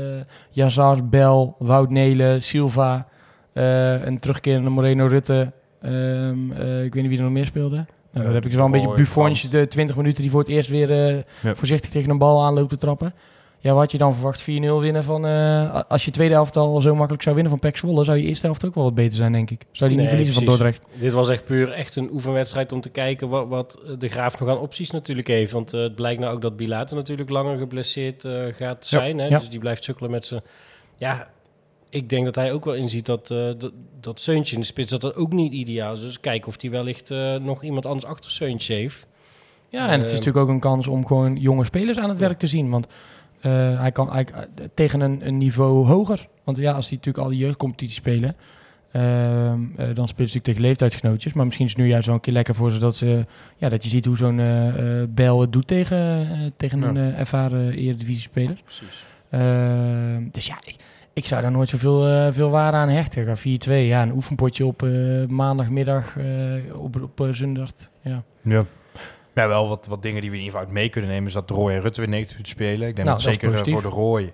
Speaker 3: Yazar, Bel, Wout Nelen, Silva, eh een terugkerende Moreno Rutte, ehm, eh, ik weet niet wie er nog meer speelde. dan
Speaker 2: Eh,
Speaker 3: heb ik dus wel een beetje
Speaker 2: Roy,
Speaker 3: Buffons, de 20 minuten die voor het eerst weer eh,
Speaker 2: Ja.
Speaker 3: voorzichtig tegen een bal aanloopt te trappen. Ja, wat had je dan verwacht? 4-0 winnen van... eh, als je tweede helft al zo makkelijk zou winnen van PEC Zwolle, zou je eerste helft ook wel wat beter zijn, denk ik. Zou die niet verliezen van. Dordrecht?
Speaker 4: Dit was echt puur echt een oefenwedstrijd om te kijken wat, wat de Graaf nog aan opties natuurlijk heeft. Want eh, het blijkt nou ook dat Bilater natuurlijk langer geblesseerd eh, gaat zijn. hè?
Speaker 3: ja.
Speaker 4: Dus die blijft sukkelen met zijn... Ja, ik denk dat hij ook wel inziet dat, dat, dat Seuntje in de spits dat dat ook niet ideaal is. Dus kijken of hij wellicht nog iemand anders achter Seuntje heeft.
Speaker 3: Ja, en het is
Speaker 4: Eh,
Speaker 3: natuurlijk ook een kans om gewoon jonge spelers aan het werk te zien. Want eh, hij kan eigenlijk eh, tegen een, een niveau hoger. Want ja, als die natuurlijk al die jeugdcompetities spelen, ehm, eh, dan spelen ze natuurlijk tegen leeftijdsgenootjes. Maar misschien is het nu juist wel een keer lekker voor ze dat, ze, ja, dat je ziet hoe zo'n Bel het doet tegen, tegen
Speaker 2: Ja.
Speaker 3: een ervaren eredivisie-speler.
Speaker 4: Precies.
Speaker 3: Ehm, dus ja, ik, ik zou daar nooit zoveel veel waarde aan hechten. Ga 4-2, ja, een oefenpotje op maandagmiddag, op, op zondag. Ja.
Speaker 2: Ja. Ja, wel wat, wat dingen die we in ieder geval uit mee kunnen nemen... is dat Roy en Rutte weer 90 minuten spelen. Ik denk
Speaker 3: Nou,
Speaker 2: dat zeker eh, voor de Roy...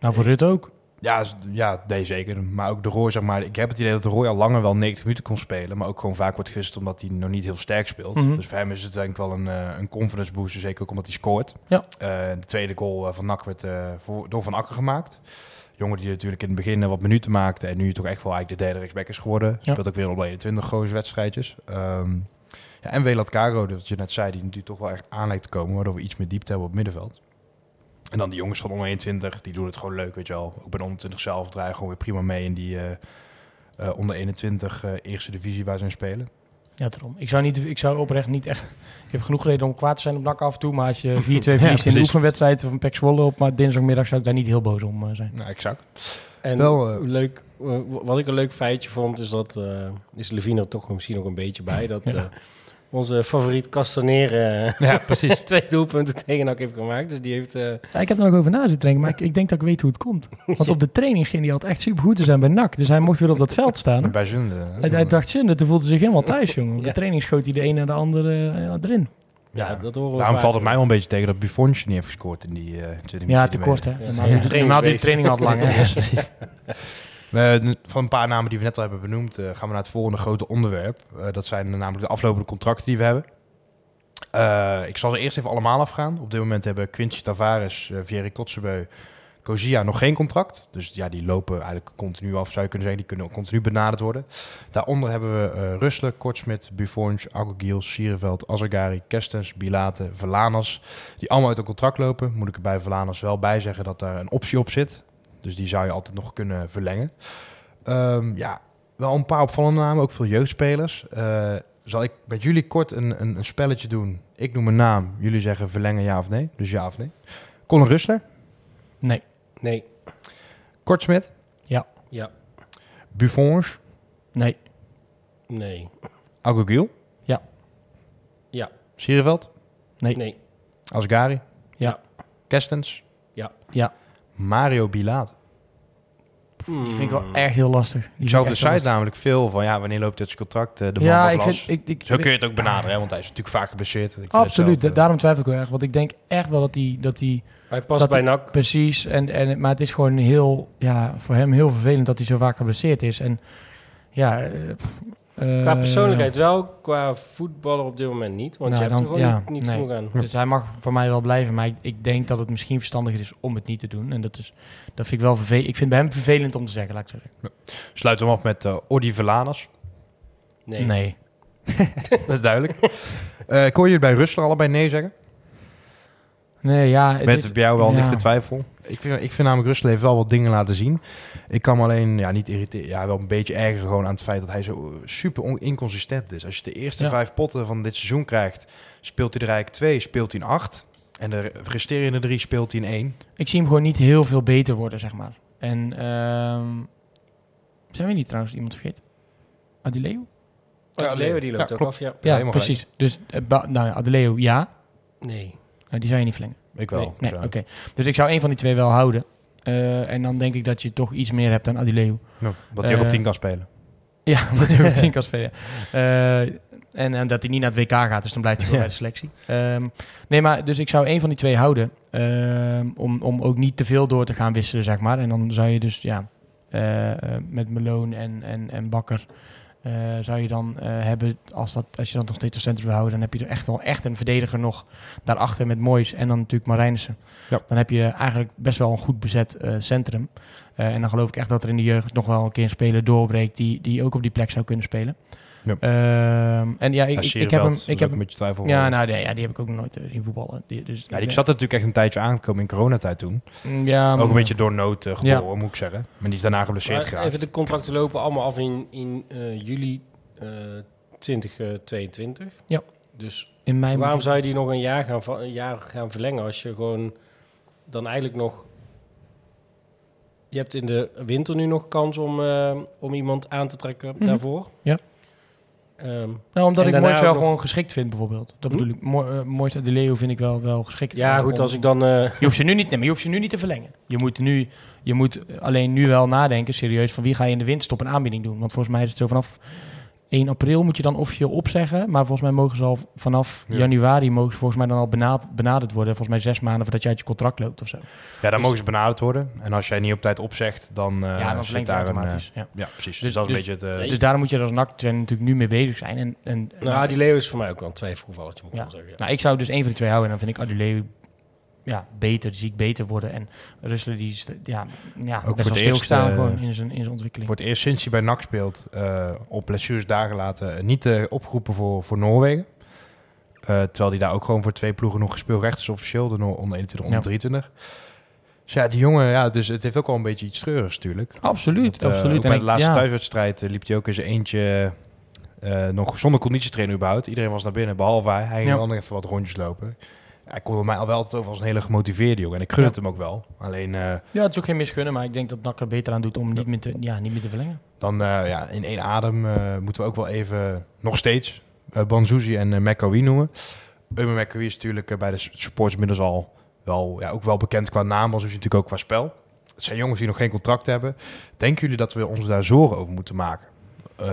Speaker 3: Nou, voor Rutte ook.
Speaker 2: Ja, ja, nee, zeker. Maar ook de Roy, zeg maar... Ik heb het idee dat de Roy al langer wel 90 minuten kon spelen... maar ook gewoon vaak wordt gewisseld omdat hij nog niet heel sterk speelt.
Speaker 3: Mhm.
Speaker 2: Dus voor hem is het denk ik wel een, eh, een confidence booster. Zeker ook omdat hij scoort.
Speaker 3: Ja.
Speaker 2: Eh, de tweede goal van NAC werd door Van Akker gemaakt. Jongen die natuurlijk in het begin wat minuten maakte... en nu toch echt wel eigenlijk de derde rechtsback is geworden.
Speaker 3: Ja.
Speaker 2: Speelt ook weer op 21 grote wedstrijdjes. Ehm, ja, en Welat Caro, dat je net zei... die natuurlijk toch wel echt aan lijkt te komen... waardoor we iets meer diepte hebben op het middenveld. En dan die jongens van onder 21, die doen het gewoon leuk, weet je wel. Ook bij de onder 20 zelf draaien gewoon weer prima mee in die eh, eh, onder 21 eh, eerste divisie waar ze in spelen.
Speaker 3: Ja, daarom. Ik zou, niet, ik zou oprecht niet echt... Ik heb genoeg reden om kwaad te zijn op NAC af en toe. Maar als je <laughs> 4-2 verliest in de oefenwedstrijd van PEC Zwolle op maar dinsdagmiddag... zou ik daar niet heel boos om eh, zijn.
Speaker 2: Nou, exact.
Speaker 4: En
Speaker 2: Wel,
Speaker 4: leuk, wat ik een leuk feitje vond, is dat, eh is Levine er toch misschien nog een beetje bij, <laughs> dat
Speaker 3: Ja.
Speaker 4: eh, onze favoriet Castanere
Speaker 2: Ja, precies. <laughs>
Speaker 4: twee doelpunten tegen NAC heeft gemaakt. Dus die heeft... eh,
Speaker 3: Ja, ik heb er nog over na zitten denken, maar ik, ik denk dat ik weet hoe het komt. Want op de training scheen hij altijd echt super goed te zijn bij NAC. Dus hij mocht weer op dat veld staan.
Speaker 2: Bij Zunde.
Speaker 3: Hij, hij dacht zin, toen voelde zich helemaal thuis, jongen. Op de training schoot hij de een naar de andere eh, erin.
Speaker 4: ja, dat horen we
Speaker 2: Daarom
Speaker 4: vaak.
Speaker 2: valt het mij wel een beetje tegen dat Buffonsje niet heeft gescoord in die eh tweede
Speaker 3: Ja, te
Speaker 2: die
Speaker 3: kort, hè.
Speaker 4: Ja, ja.
Speaker 3: duurt de training al lang. Dus-
Speaker 2: Eh, n- van een paar namen die we net al hebben benoemd, eh, gaan we naar het volgende grote onderwerp. Eh, dat zijn namelijk de aflopende contracten die we hebben. Eh, ik zal ze eerst even allemaal afgaan. Op dit moment hebben Quincy Tavares, uh, Vieri Kotzebue, Kozia nog geen contract. Dus ja, die lopen eigenlijk continu af, zou je kunnen zeggen. Die kunnen ook continu benaderd worden. Daaronder hebben we eh Russelen, Kortsmit, Buffons, Agogiel, Sierenveld, Azagari, Kestens, Bilate, Verlanas. Die allemaal uit een contract lopen. Moet ik er bij Verlanas wel bij zeggen dat daar een optie op zit. Dus die zou je altijd nog kunnen verlengen. Ehm, ja, wel een paar opvallende namen, ook veel jeugdspelers. Eh, zal ik met jullie kort een, een, een spelletje doen? Ik noem een naam, jullie zeggen verlengen ja of nee. Dus ja of nee. Colin Rustler,
Speaker 3: Nee.
Speaker 4: Nee,
Speaker 2: Kortsmit,
Speaker 3: Ja.
Speaker 4: ja,
Speaker 2: Buffons,
Speaker 3: Nee.
Speaker 4: nee,
Speaker 2: Agogiel,
Speaker 3: Ja.
Speaker 4: ja,
Speaker 2: Sierenveld,
Speaker 3: Nee.
Speaker 4: nee,
Speaker 2: Asgari,
Speaker 3: Ja.
Speaker 2: Kestens,
Speaker 4: ja.
Speaker 3: Ja.
Speaker 2: Mario Bilaat.
Speaker 3: Die vind ik wel echt heel lastig. Die
Speaker 2: Ik zou op de site
Speaker 3: lastig.
Speaker 2: namelijk veel van, ja, wanneer loopt dit zijn contract? eh, De man
Speaker 3: Ja,
Speaker 2: van
Speaker 3: ik vind... Ik, ik,
Speaker 2: Zo kun je het ook benaderen, hè, want hij is natuurlijk vaak geblesseerd. Ik het
Speaker 3: Absoluut,
Speaker 2: zelf,
Speaker 3: daarom twijfel ik wel erg. Want ik denk echt wel dat hij... Dat hij
Speaker 4: Hij past
Speaker 3: Dat
Speaker 4: bij NAC.
Speaker 3: Precies, en, en, maar het is gewoon heel, ja, voor hem heel vervelend dat hij zo vaak geblesseerd is. En ja, eh,
Speaker 4: Qua persoonlijkheid wel, qua voetballer op dit moment niet. Want
Speaker 3: Nou,
Speaker 4: je hebt
Speaker 3: dan-
Speaker 4: er gewoon
Speaker 3: ja,
Speaker 4: niet, niet
Speaker 3: nee.
Speaker 4: genoeg aan.
Speaker 3: Dus hij mag voor mij wel blijven, maar ik, ik denk dat het misschien verstandiger is om het niet te doen. En dat, is, dat vind ik wel vervelend. Ik vind bij hem vervelend om te zeggen, laat ik zo zeggen.
Speaker 2: Sluit hem af met eh Odi Verlanas.
Speaker 4: Nee.
Speaker 3: Nee. <laughs>
Speaker 2: Dat is duidelijk. Eh ik hoor jullie bij Rustler allebei nee zeggen.
Speaker 3: Nee, ja. Het
Speaker 2: Met
Speaker 3: is,
Speaker 2: bij jou wel een
Speaker 3: ja.
Speaker 2: lichte twijfel. Ik vind, ik vind namelijk Rustler heeft wel wat dingen laten zien. Ik kan me alleen ja, niet irriteren. Ja, wel een beetje erger gewoon aan het feit dat hij zo super on- inconsistent is. Als je de eerste
Speaker 3: Ja.
Speaker 2: vijf potten van dit seizoen krijgt, speelt hij er eigenlijk twee, speelt hij in acht. En de resterende drie speelt hij in één.
Speaker 3: Ik zie hem gewoon niet heel veel beter worden, zeg maar. En ehm, zijn we niet trouwens iemand vergeten? Adileo?
Speaker 4: Oh,
Speaker 2: Ja,
Speaker 4: Leo die loopt
Speaker 2: ja,
Speaker 4: ook
Speaker 2: klopt.
Speaker 4: af, ja.
Speaker 3: Precies. Dus, eh, nou ja, Adileo, ja.
Speaker 4: Nee.
Speaker 3: Nou, die zou je niet verlengen.
Speaker 2: Ik wel.
Speaker 3: Nee, oké. Dus ik zou een van die twee wel houden. Eh, en dan denk ik dat je toch iets meer hebt aan Adileo.
Speaker 2: Ja, dat hij ook op
Speaker 3: Eh,
Speaker 2: tien kan spelen.
Speaker 3: Ja, <laughs> omdat hij ook <laughs> tien kan spelen. Eh, en, en dat hij niet naar het WK gaat, dus dan blijft hij wel
Speaker 2: Ja.
Speaker 3: bij de selectie. Ehm, nee, maar dus ik zou een van die twee houden. ehm, om, om ook niet te veel door te gaan wisselen, zeg maar. En dan zou je dus, ja, eh, eh, met Meloon en, en, en Bakker eh, zou je dan eh, hebben, als, dat, als je dat nog steeds als centrum wil houden, dan heb je er echt wel echt een verdediger nog daarachter met Moois en dan natuurlijk Marijnissen.
Speaker 2: Ja.
Speaker 3: Dan heb je eigenlijk best wel een goed bezet eh, centrum. En dan geloof ik echt dat er in de jeugd nog wel een keer een speler doorbreekt die, die ook op die plek zou kunnen spelen.
Speaker 2: Ja.
Speaker 3: Ehm, en ja, ik,
Speaker 2: Ja,
Speaker 3: ik, ik heb hem. Ik heb
Speaker 2: een beetje twijfel.
Speaker 3: ja, nou, nee, ja, die heb ik ook nog nooit eh, zien voetballen. Die, dus,
Speaker 2: Ja, die zat er natuurlijk echt een tijdje aangekomen in coronatijd toen.
Speaker 3: ja,
Speaker 2: Ook een beetje door nood uh, geboren, moet ik zeggen. Maar die is daarna geblesseerd
Speaker 4: Maar
Speaker 2: geraakt.
Speaker 4: even de contracten lopen allemaal af in, in eh, juli eh 2022.
Speaker 3: Ja.
Speaker 4: Dus
Speaker 3: in mijn
Speaker 4: waarom zou je die nog een jaar gaan, een jaar gaan verlengen als je gewoon dan eigenlijk nog... Je hebt in de winter nu nog kans om, eh, om iemand aan te trekken
Speaker 3: Mhm.
Speaker 4: daarvoor.
Speaker 3: Ja.
Speaker 4: Ehm,
Speaker 3: Nou, omdat ik Moois wel
Speaker 4: nog-
Speaker 3: gewoon geschikt vind, bijvoorbeeld. Dat
Speaker 4: Hm?
Speaker 3: bedoel ik. Mo uh, Moois de Leo vind ik wel, wel geschikt.
Speaker 4: ja,
Speaker 3: Eh,
Speaker 4: goed,
Speaker 3: om-
Speaker 4: als ik dan... eh,
Speaker 3: Je hoeft, ze nu niet, nee, maar je hoeft ze nu niet te verlengen. Je moet, nu, je moet alleen nu wel nadenken, serieus, van wie ga je in de winterstop een aanbieding doen. Want volgens mij is het zo vanaf 1 april moet je dan officieel opzeggen. Maar volgens mij mogen ze al vanaf
Speaker 2: Ja.
Speaker 3: januari mogen ze volgens mij dan al benad- benaderd worden. Volgens mij zes maanden voordat je uit je contract loopt of zo.
Speaker 2: Ja, dan mogen ze benaderd worden. En als jij niet op tijd opzegt, dan, uh,
Speaker 3: ja, dan
Speaker 2: zit
Speaker 3: verlengt het
Speaker 2: daar een...
Speaker 3: automatisch.
Speaker 2: eh,
Speaker 3: ja.
Speaker 2: ja, precies. Dus,
Speaker 3: Dus-
Speaker 2: dat is een
Speaker 3: dus-
Speaker 2: beetje het... eh,
Speaker 3: Dus daarom moet je er als NAC zijn natuurlijk nu mee bezig zijn. En, en,
Speaker 4: nou, die Leo is voor mij ook wel een twijfelgevalletje, moet ik
Speaker 3: Ja.
Speaker 4: wel zeggen. ja.
Speaker 3: Nou, ik zou dus één van de twee houden. En dan vind ik Aduleu ja, beter, zie ik beter worden. En Russelen die is ja, ja,
Speaker 2: voor
Speaker 3: best wel
Speaker 2: eerst, eh,
Speaker 3: gewoon in zijn, in zijn ontwikkeling.
Speaker 2: voor het eerst sinds hij bij NAC speelt, eh, op blessures daar gelaten, eh, niet eh, opgeroepen voor, voor Noorwegen. Terwijl hij daar ook gewoon voor twee ploegen nog gespeeld recht is officieel, de onder 21, onder
Speaker 3: Ja.
Speaker 2: 23. Dus ja, die jongen, ja, dus het heeft ook wel een beetje iets treurigs natuurlijk.
Speaker 3: Absoluut,
Speaker 2: Want,
Speaker 3: absoluut.
Speaker 2: ook
Speaker 3: En
Speaker 2: bij de laatste
Speaker 3: ja.
Speaker 2: thuiswedstrijd liep hij ook zijn eentje nog zonder conditietrainer überhaupt. Iedereen was naar binnen, behalve hij. Hij ging
Speaker 3: Ja.
Speaker 2: nog even wat rondjes lopen. Ik kon bij mij al wel over als een hele gemotiveerde jongen. En ik gun
Speaker 3: Ja.
Speaker 2: het hem ook wel. Alleen eh,
Speaker 3: Ja, het is ook geen misgunnen, maar ik denk dat NAC er beter aan doet om niet meer te, ja, niet meer te verlengen.
Speaker 2: dan eh, ja, in één adem eh, moeten we ook wel even, nog steeds, Banzuzi en uh, McAwee noemen. Eumer McAwee is natuurlijk bij de supporters inmiddels al wel, ja, ook wel bekend qua naam. Banzuzi natuurlijk ook qua spel. Het zijn jongens die nog geen contract hebben. Denken jullie dat we ons daar zorgen over moeten maken?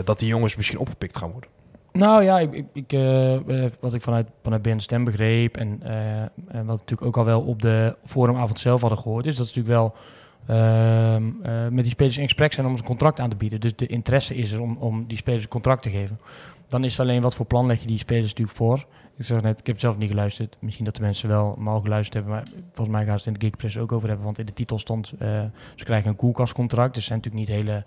Speaker 2: Dat die jongens misschien opgepikt gaan worden?
Speaker 3: Nou ja, ik, ik, ik, uh, wat ik vanuit, vanuit Ben Stem begreep en, uh, en wat natuurlijk ook al wel op de forumavond zelf hadden gehoord, is dat ze natuurlijk wel uh, met die spelers in gesprek zijn om een contract aan te bieden. Dus de interesse is er om, om die spelers een contract te geven. Dan is het alleen wat voor plan leg je die spelers natuurlijk voor. Ik zeg net, ik heb zelf niet geluisterd. Misschien dat de mensen wel mal geluisterd hebben, maar volgens mij gaan ze het in de Geekpress ook over hebben. Want in de titel stond, uh, ze krijgen een koelkastcontract. Dus zijn natuurlijk niet hele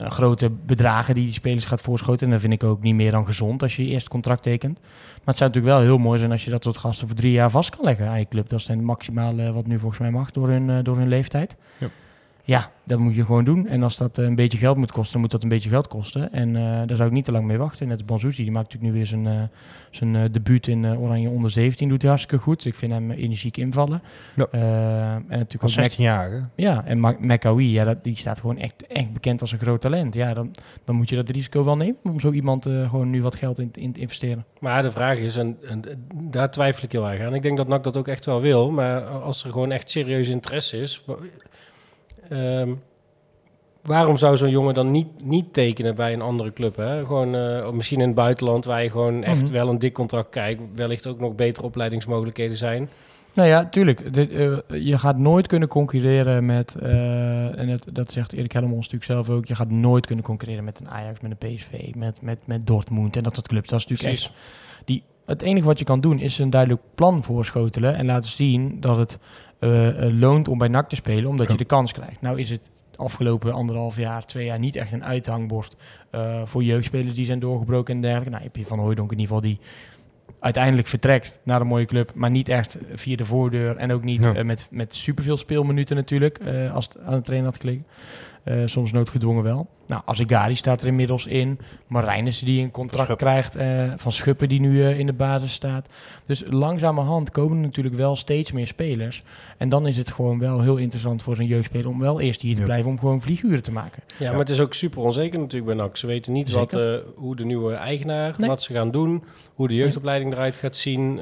Speaker 3: uh, grote bedragen die die spelers gaat voorschoten. En dat vind ik ook niet meer dan gezond als je eerst contract tekent. Maar het zou natuurlijk wel heel mooi zijn als je dat tot gasten voor drie jaar vast kan leggen aan je club. Dat is het maximale wat nu volgens mij mag door hun, door hun leeftijd.
Speaker 2: Ja.
Speaker 3: Ja. dat moet je gewoon doen. En als dat uh, een beetje geld moet kosten, dan moet dat een beetje geld kosten. En uh, daar zou ik niet te lang mee wachten. Net als Bonzuzi, die maakt natuurlijk nu weer zijn, uh, zijn uh, debuut in uh, Oranje onder 17. Doet hij hartstikke goed. Ik vind hem energiek invallen.
Speaker 2: Ja.
Speaker 3: Uh, en natuurlijk
Speaker 2: Als 16 jaar,
Speaker 3: Ja, en McAwee, ja, dat, die staat gewoon echt, echt bekend als een groot talent. Ja, dan, dan moet je dat risico wel nemen om zo iemand uh, gewoon nu wat geld in, in te investeren.
Speaker 4: Maar de vraag is, en, en, daar twijfel ik heel erg aan. Ik denk dat NAC dat ook echt wel wil. Maar als er gewoon echt serieus interesse is... Um, waarom zou zo'n jongen dan niet, niet tekenen bij een andere club? Hè? Gewoon, uh, misschien in het buitenland waar je gewoon echt mm -hmm. wel een dik contract kijkt. Wellicht ook nog betere opleidingsmogelijkheden zijn.
Speaker 3: Nou ja, tuurlijk. De, uh, je gaat nooit kunnen concurreren met, uh, en het, dat zegt Erik Hellemons natuurlijk zelf ook, je gaat nooit kunnen concurreren met een Ajax, met een PSV, met, met, met Dortmund en dat soort clubs. Dat is natuurlijk
Speaker 4: Precies.
Speaker 3: echt... Die, het enige wat je kan doen is een duidelijk plan voorschotelen en laten zien dat het uh, loont om bij NAC te spelen, omdat ja. je de kans krijgt. Nou is het afgelopen anderhalf jaar, twee jaar niet echt een uithangbord uh, voor jeugdspelers die zijn doorgebroken en dergelijke. Nou, heb je Van Hooydonk in ieder geval die uiteindelijk vertrekt naar een mooie club, maar niet echt via de voordeur en ook niet ja. uh, met, met superveel speelminuten natuurlijk, als het aan de trainer had gelegen. Uh, soms noodgedwongen wel. Nou, Azegari staat er inmiddels in. Marijnissen die een contract
Speaker 2: Schuppen.
Speaker 3: krijgt. Uh, van Schuppen die nu uh, in de basis staat. Dus langzamerhand komen er natuurlijk wel steeds meer spelers. En dan is het gewoon wel heel interessant voor zo'n jeugdspeler... om wel eerst hier te
Speaker 2: Ja.
Speaker 3: blijven om gewoon vlieguren te maken.
Speaker 4: Ja, maar het is ook super onzeker natuurlijk bij NAC. Ze weten niet wat,
Speaker 3: Zeker.
Speaker 4: uh, hoe de nieuwe eigenaar,
Speaker 3: Nee.
Speaker 4: wat ze gaan doen... hoe de jeugdopleiding eruit gaat zien...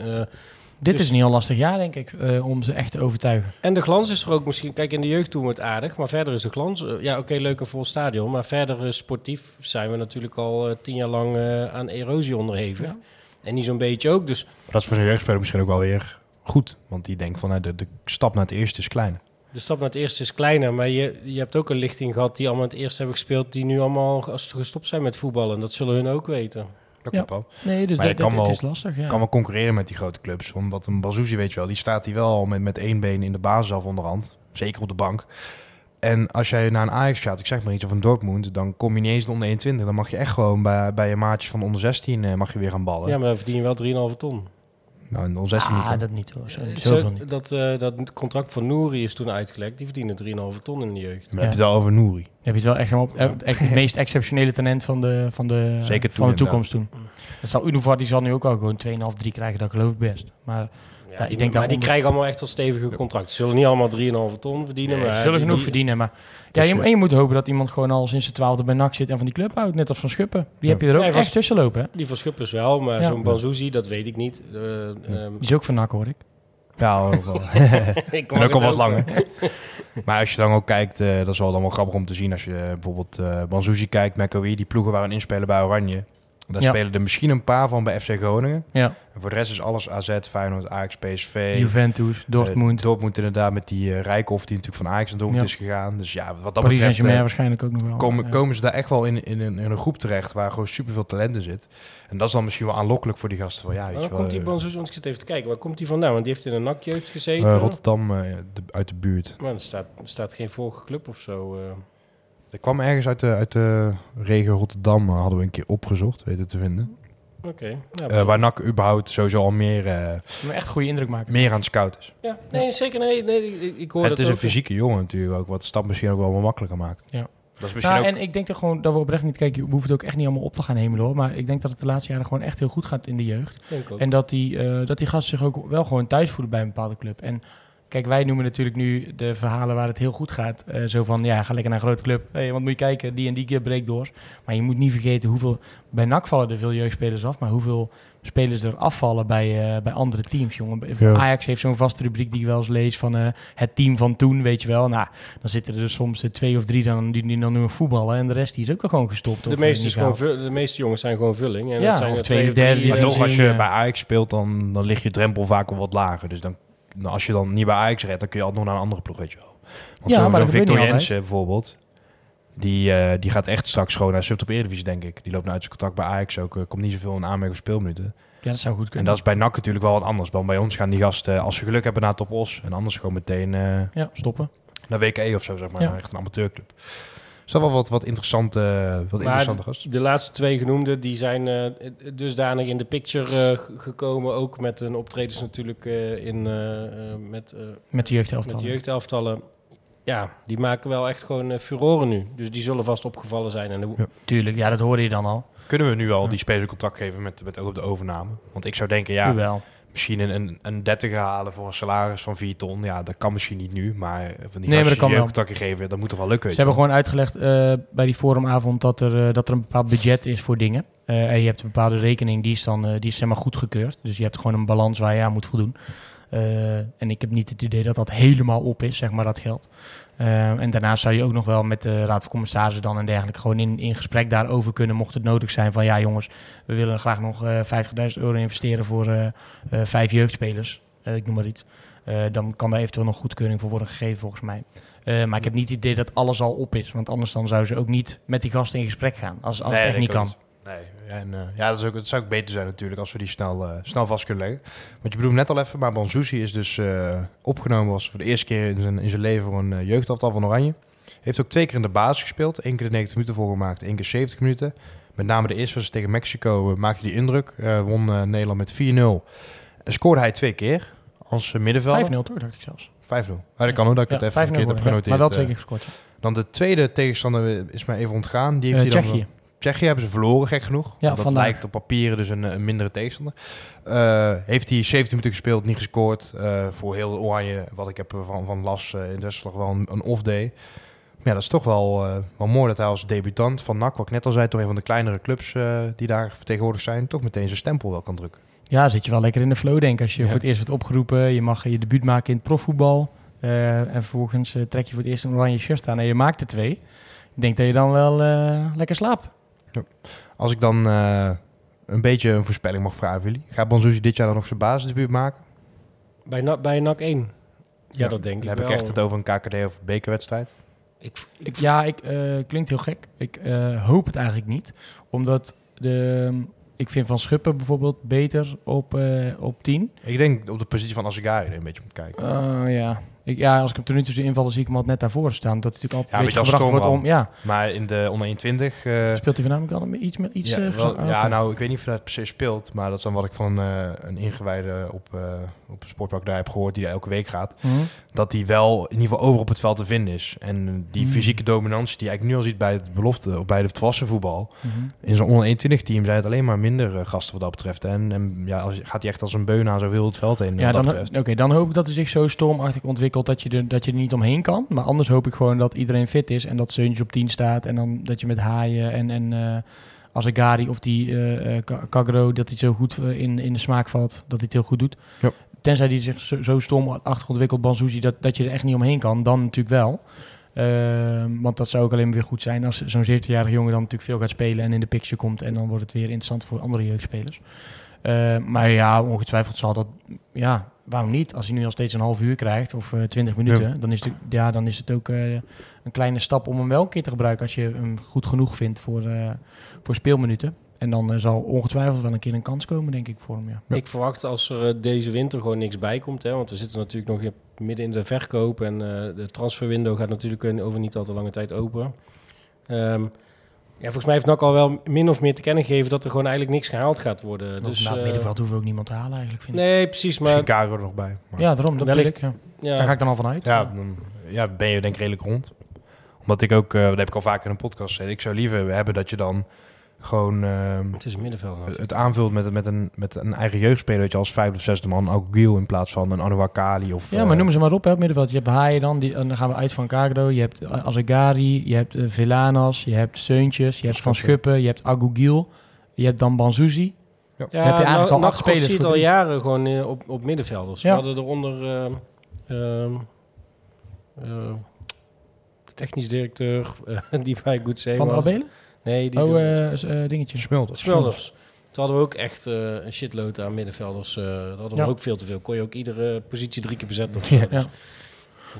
Speaker 4: Uh,
Speaker 3: Dit
Speaker 4: Dus-
Speaker 3: is een heel lastig jaar, denk ik, uh, om ze echt te overtuigen.
Speaker 4: En de glans is er ook misschien... Kijk, in de jeugd doen we het aardig, maar verder is de glans... eh, ja, oké, leuk een vol stadion, maar verder eh, sportief zijn we natuurlijk al eh, tien jaar lang eh, aan erosie onderhevig.
Speaker 3: Ja.
Speaker 4: En niet zo'n beetje ook, dus...
Speaker 2: Dat is voor zo'n jeugdspeler misschien ook wel weer goed. Want die denkt van, nou, de, de stap naar het eerste is klein.
Speaker 4: De stap naar het eerste is kleiner, maar je, je hebt ook een lichting gehad die allemaal het eerste hebben gespeeld, die nu allemaal gestopt zijn met voetballen. Dat zullen hun ook weten.
Speaker 2: Dat
Speaker 3: Ja.
Speaker 2: klopt wel.
Speaker 3: Nee, dus
Speaker 2: Maar je
Speaker 3: dat,
Speaker 2: kan
Speaker 3: dat-
Speaker 2: wel-
Speaker 3: is lastig, ja.
Speaker 2: Kan wel concurreren met die grote clubs. Omdat een Bazouzi, weet je wel, die staat hier wel al met, met één been in de basis af onderhand. Zeker op de bank. En als jij naar een Ajax gaat, ik zeg maar iets, of een Dortmund, dan kom je niet eens de onder 21. Dan mag je echt gewoon bij, bij je maatjes van de onder 16 eh, mag je weer gaan ballen.
Speaker 4: Ja, maar dan verdien je wel 3,5 ton.
Speaker 2: Nou, in 16
Speaker 3: ah,
Speaker 2: niet.
Speaker 3: dat niet hoor. Zo,
Speaker 4: Zo-
Speaker 3: niet.
Speaker 4: dat, eh, dat contract van Nouri is toen uitgelekt. Die verdiende 3,5 ton in de jeugd.
Speaker 2: Maar heb je het wel over Nouri.
Speaker 3: Heb je het wel echt, helemaal op, het- echt het meest exceptionele talent van de, van de, <laughs>
Speaker 2: Zeker toen
Speaker 3: van de toekomst toen. Dat zal Unovat, die zal nu ook wel gewoon 2,5, 3 krijgen, dat geloof ik best. Maar
Speaker 4: Ja,
Speaker 3: ik
Speaker 4: die,
Speaker 3: denk
Speaker 4: maar
Speaker 3: dat
Speaker 4: die
Speaker 3: onder-
Speaker 4: krijgen allemaal echt wel stevige contracten. Ze zullen niet allemaal 3,5 ton verdienen.
Speaker 3: nee,
Speaker 4: maar
Speaker 3: ze zullen
Speaker 4: die-
Speaker 3: genoeg
Speaker 4: die-
Speaker 3: verdienen. Maar ja,
Speaker 2: Dus,
Speaker 3: je,
Speaker 2: eh,
Speaker 3: en je moet hopen dat iemand gewoon al sinds de twaalfde bij NAC zit en van die club houdt. Net als Van Schuppen. Die
Speaker 2: Ja.
Speaker 3: heb je er ook
Speaker 4: Nee, Van-
Speaker 3: echt tussen lopen. Hè?
Speaker 4: Die van Schuppers wel, maar
Speaker 3: Ja.
Speaker 4: zo'n Banzuzi, dat weet ik niet. Eh, ehm,
Speaker 3: Die is ook van NAC hoor ik.
Speaker 2: Ja, ook wel. <laughs> <laughs>
Speaker 4: ik
Speaker 2: en ook al wat langer. <laughs> maar als je dan ook kijkt, eh, dat is wel dan wel grappig om te zien. Als je bijvoorbeeld eh Banzuzi kijkt, McAwee, die ploegen waar een inspelen bij Oranje. Daar
Speaker 3: Ja.
Speaker 2: spelen er misschien een paar van bij FC Groningen.
Speaker 3: Ja,
Speaker 2: En voor de rest is alles AZ, Feyenoord, Ajax, PSV.
Speaker 3: Juventus, Dortmund,
Speaker 2: Eh, Dortmund inderdaad met die uh, Rijkoff die natuurlijk van Ajax naar Dortmund
Speaker 3: Ja.
Speaker 2: is gegaan. Dus ja, wat dat
Speaker 3: Paris
Speaker 2: betreft eh,
Speaker 3: waarschijnlijk ook nog wel.
Speaker 2: komen,
Speaker 3: Ja.
Speaker 2: komen ze daar echt wel in, in, een- in een groep terecht waar gewoon superveel talent in zit. En dat is dan misschien wel aanlokkelijk voor die gasten. Van, ja, weet
Speaker 4: Waar
Speaker 2: je wel,
Speaker 4: komt die Banzuzi, want ik zit even te kijken, waar komt die vandaan? Want die heeft in een nakjeugd gezeten.
Speaker 2: Rotterdam eh, de- uit de buurt.
Speaker 4: Maar er staat, er staat geen vorige club of zo.
Speaker 2: Er kwam ergens uit de, uit de regio Rotterdam, eh, hadden we een keer opgezocht, weten te vinden.
Speaker 4: Oké. Ja,
Speaker 2: Eh, waar NAC überhaupt sowieso al meer, eh,
Speaker 3: echt goede indruk maken.
Speaker 2: meer aan het scouten is.
Speaker 4: ja, nee, zeker. Nee, nee ik, ik hoor
Speaker 2: En
Speaker 4: dat
Speaker 2: het is een fysieke jongen natuurlijk ook, wat de stap misschien ook wel wat makkelijker maakt.
Speaker 3: Ja.
Speaker 2: Dat is misschien
Speaker 3: Nou,
Speaker 2: ook...
Speaker 3: en ik denk dat, gewoon, dat we oprecht niet kijken. We hoeven het ook echt niet allemaal op te gaan hemelen hoor. Maar ik denk dat het de laatste jaren gewoon echt heel goed gaat in de jeugd.
Speaker 4: Denk ook.
Speaker 3: En dat die, eh, dat die gasten zich ook wel gewoon thuis voelen bij een bepaalde club. En kijk, wij noemen natuurlijk nu de verhalen waar het heel goed gaat. eh, zo van, ja, ga lekker naar een grote club. Hé, want moet je kijken, die en die keer breekt door. Maar je moet niet vergeten hoeveel... Bij NAC vallen er veel jeugdspelers af. Maar hoeveel spelers er afvallen bij, eh, bij andere teams, jongen. Bij-
Speaker 2: Ja.
Speaker 3: Ajax heeft zo'n vaste rubriek die ik wel eens lees van eh, het team van toen, weet je wel. Nou, dan zitten er soms twee of drie dan, die, die dan nu voetballen. En de rest die is ook wel gewoon gestopt.
Speaker 4: de,
Speaker 3: of,
Speaker 4: meeste is gewoon, de meeste jongens zijn gewoon vulling. En
Speaker 3: Ja,
Speaker 4: dat zijn
Speaker 3: of
Speaker 4: er twee of
Speaker 3: derde
Speaker 4: drie,
Speaker 2: Maar toch, als je bij Ajax speelt, dan, dan ligt je drempel vaak wel wat lager. Dus dan, als je dan niet bij Ajax redt, dan kun je altijd nog naar een andere ploeg, weet je wel. Want
Speaker 3: Ja,
Speaker 2: zo'n-
Speaker 3: maar
Speaker 2: Victor Jensen bijvoorbeeld, die, eh, die gaat echt straks gewoon naar Subtop Eredivisie, denk ik. Die loopt nou uit zijn contact bij Ajax ook. eh, komt niet zoveel in aanmerking voor speelminuten.
Speaker 3: Ja, dat zou goed
Speaker 2: En
Speaker 3: kunnen.
Speaker 2: dat is bij NAC natuurlijk wel wat anders. Want bij ons gaan die gasten, als ze geluk hebben, naar Top Os. En anders gewoon meteen eh,
Speaker 3: Ja, stoppen.
Speaker 2: naar WKE of zo, zeg maar.
Speaker 3: Ja.
Speaker 2: Echt een amateurclub. Is wel wat, wat interessante, wat interessante gasten.
Speaker 4: De laatste twee genoemden, die zijn eh, dusdanig in de picture eh, gekomen. Ook met een optredens natuurlijk eh, in, met, eh,
Speaker 3: Met de jeugdhelft.
Speaker 4: met de jeugdelftallen. Ja, die maken wel echt gewoon furoren nu. Dus die zullen vast opgevallen zijn. En de-
Speaker 2: Ja.
Speaker 3: Tuurlijk, ja, dat hoorde je dan al.
Speaker 2: Kunnen we nu al
Speaker 3: Ja.
Speaker 2: die spelers een contract geven met, met ook op de overname? Want ik zou denken, ja,
Speaker 3: wel.
Speaker 2: Misschien een, een, een 30 halen voor een salaris van 4 ton. Ja, dat kan misschien niet nu. Maar van die
Speaker 3: maar
Speaker 2: gasten
Speaker 3: dat kan wel.
Speaker 2: contracten geven, dat moet toch wel lukken.
Speaker 3: Ze hebben gewoon uitgelegd eh, bij die forumavond dat er, eh, dat er een bepaald budget is voor dingen. Eh, en je hebt een bepaalde rekening, die is dan die is zeg maar goedgekeurd. Dus je hebt gewoon een balans waar je aan moet voldoen. En ik heb niet het idee dat dat helemaal op is, zeg maar, dat geld. Eh, en daarnaast zou je ook nog wel met de Raad van Commissarissen dan en dergelijke gewoon in, in gesprek daarover kunnen, mocht het nodig zijn van ja jongens, we willen graag nog eh 50.000 euro investeren voor eh, eh, vijf jeugdspelers, Eh, ik noem maar iets. Eh, dan kan daar eventueel nog goedkeuring voor worden gegeven volgens mij. Eh, maar ik heb niet het idee dat alles al op is, want anders dan zou ze ook niet met die gasten in gesprek gaan, als, als
Speaker 2: Nee,
Speaker 3: het echt niet kan.
Speaker 2: Nee, en, eh, ja, dat, is ook, dat zou ook beter zijn natuurlijk als we die snel, eh, snel vast kunnen leggen. Want je bedoelt net al even, maar Banzuzi is dus eh, opgenomen was voor de eerste keer in zijn, in zijn leven voor een jeugdaftal van Oranje. Heeft ook twee keer in de basis gespeeld. één keer de 90 minuten voorgemaakt, één keer 70 minuten. Met name de eerste was tegen Mexico, maakte die indruk. Won Nederland met 4-0. En scoorde hij twee keer als middenvelder.
Speaker 3: 5-0 toch, dacht ik zelfs.
Speaker 2: 5-0. Maar dat kan ook dat ik
Speaker 3: Ja,
Speaker 2: het even
Speaker 3: 5-0
Speaker 2: verkeerd heb
Speaker 3: ja.
Speaker 2: genoteerd.
Speaker 3: Maar wel twee keer gescoord.
Speaker 2: Dan de tweede tegenstander is mij even ontgaan. Die heeft hij dan
Speaker 3: Tsjechië.
Speaker 2: Tsjechië hebben ze verloren, gek genoeg.
Speaker 3: Ja,
Speaker 2: dat
Speaker 3: vandaag.
Speaker 2: lijkt op papieren dus een, een mindere tegenstander. Eh, heeft hij 17 minuten gespeeld, niet gescoord. Eh, voor heel Oranje, wat ik heb van, van las eh, in Duitsland, wel een, een off-day. Maar ja, dat is toch wel, eh, wel mooi dat hij als debutant van NAC, wat ik net al zei, toch een van de kleinere clubs eh, die daar vertegenwoordigd zijn, toch meteen zijn stempel wel kan drukken.
Speaker 3: Ja, zit je wel lekker in de flow, denk ik. Als je
Speaker 2: Ja.
Speaker 3: voor het eerst wordt opgeroepen, je mag je debuut maken in het profvoetbal. eh, en vervolgens eh, trek je voor het eerst een oranje shirt aan en je maakt er twee. Ik denk dat je dan wel eh, lekker slaapt.
Speaker 2: Als ik dan eh, een beetje een voorspelling mag vragen jullie. Gaat Banzuzi dit jaar dan nog zijn basisdebuut maken?
Speaker 4: bij, Na- bij NAC 1. Ja, dat denk ik
Speaker 2: heb
Speaker 4: wel.
Speaker 2: ik echt het over een KKD of bekerwedstrijd.
Speaker 4: Ik,
Speaker 3: Ik, ja, ik, eh, klinkt heel gek. Ik eh, hoop het eigenlijk niet. Omdat de, ik vind Van Schuppen bijvoorbeeld beter op, eh, op 10.
Speaker 2: Ik denk op de positie van Azegari een beetje moet kijken.
Speaker 3: Uh, ja. Ik, ja, als ik hem tot nu zie invallen, zie ik hem altijd net daarvoor staan. Dat is natuurlijk altijd
Speaker 2: Ja,
Speaker 3: een beetje gebracht wordt om... Ja,
Speaker 2: Maar in de onder 21... eh,
Speaker 3: speelt hij voornamelijk dan iets met iets...
Speaker 2: ja,
Speaker 3: eh,
Speaker 2: wel- ja, nou, ik weet niet of hij dat se speelt. Maar dat is dan wat ik van eh, een ingewijde op, op een sportpark daar heb gehoord... die elke week gaat.
Speaker 3: Mhm.
Speaker 2: Dat hij wel in ieder geval over op het veld te vinden is. En die
Speaker 3: Hmm.
Speaker 2: fysieke dominantie die je eigenlijk nu al ziet bij het belofte... of bij het volwassen voetbal...
Speaker 3: Mhm.
Speaker 2: In zo'n onder 21 team zijn het alleen maar minder eh, gasten wat dat betreft. En, en ja, als, gaat hij echt als een beun aan zo heel het veld heen.
Speaker 3: Ja, dan, oké, dan hoop ik dat hij zich zo stormachtig ontwikkelt dat je, er, dat je er niet omheen kan. Maar anders hoop ik gewoon dat iedereen fit is en dat Seuntje op 10 staat. En dan dat je met Haaien en, en eh Azegari of die Ka- Kagro, dat hij zo goed in, in de smaak valt, dat hij het heel goed doet.
Speaker 2: Ja.
Speaker 3: Tenzij hij zich zo, zo stormachtig ontwikkelt, Banzuzi, dat, dat je er echt niet omheen kan. Dan natuurlijk wel. Ehm, want dat zou ook alleen maar weer goed zijn als zo'n 17-jarige jongen dan natuurlijk veel gaat spelen en in de picture komt. En dan wordt het weer interessant voor andere jeugdspelers. Eh, maar ja, ongetwijfeld zal dat. Ja, waarom niet? Als hij nu al steeds een half uur krijgt of eh 20 minuten, dan, is het, ja, dan is het ook eh, een kleine stap om hem wel een keer te gebruiken als je hem goed genoeg vindt voor, eh, voor speelminuten. En dan eh, zal ongetwijfeld wel een keer een kans komen, denk ik, voor hem. Ja.
Speaker 4: Ik verwacht als er eh, deze winter gewoon niks bij komt. Hè, want we zitten natuurlijk nog in- midden in de verkoop. En eh, de transferwindow gaat natuurlijk over niet al te lange tijd open. Ehm, ja, volgens mij heeft NAC al wel min of meer te kennen gegeven dat er gewoon eigenlijk niks gehaald gaat worden.
Speaker 3: Dus,
Speaker 4: Dus,
Speaker 3: na het middenveld hoeven we ook niemand te halen, eigenlijk, vind ik.
Speaker 4: nee, precies.
Speaker 2: Misschien
Speaker 4: Maar
Speaker 2: Caro er nog bij. Maar
Speaker 3: Ja, daarom. Dat
Speaker 4: Wellicht.
Speaker 3: wellicht. Ja. Daar ga ik dan al vanuit.
Speaker 2: ja, dan ja, ben je denk ik redelijk rond. Omdat ik ook, eh, dat heb ik al vaker in een podcast gezegd, ik zou liever hebben dat je dan gewoon ehm,
Speaker 4: het is een middenveld. natuurlijk.
Speaker 2: het aanvult met, met, een, met een eigen jeugdspeler, weet je, als vijfde of zesde man, ook Giel in plaats van een Anouar Kali of...
Speaker 3: Ja, maar
Speaker 2: eh,
Speaker 3: noem ze maar op, hè, op middenveld. Je hebt Haaien dan, die, en dan gaan we uit van Cagro. Je hebt Azegari, je hebt uh, Villanas, je hebt Seuntjes, je hebt Van Schuppen, je hebt Agogiel, je hebt dan Banzuzi.
Speaker 4: Ja,
Speaker 3: heb je eigenlijk
Speaker 4: nou,
Speaker 3: al acht spelers
Speaker 4: ziet al
Speaker 3: drie.
Speaker 4: jaren gewoon eh, op, op middenvelders.
Speaker 3: Ja.
Speaker 4: We hadden eronder ehm, ehm, eh, de technisch directeur, eh, <laughs> die bij Goed Zee
Speaker 3: Van de. Abelen?
Speaker 4: Nee, die
Speaker 3: Oh, eh eh, dingetje.
Speaker 2: Smulders.
Speaker 4: Smulders. Toen hadden we ook echt eh, een shitload aan middenvelders. eh dat hadden
Speaker 3: Ja.
Speaker 4: we ook veel te veel. Kon je ook iedere positie drie keer bezetten of zo.
Speaker 2: Ja.
Speaker 4: Dus,
Speaker 3: Ja.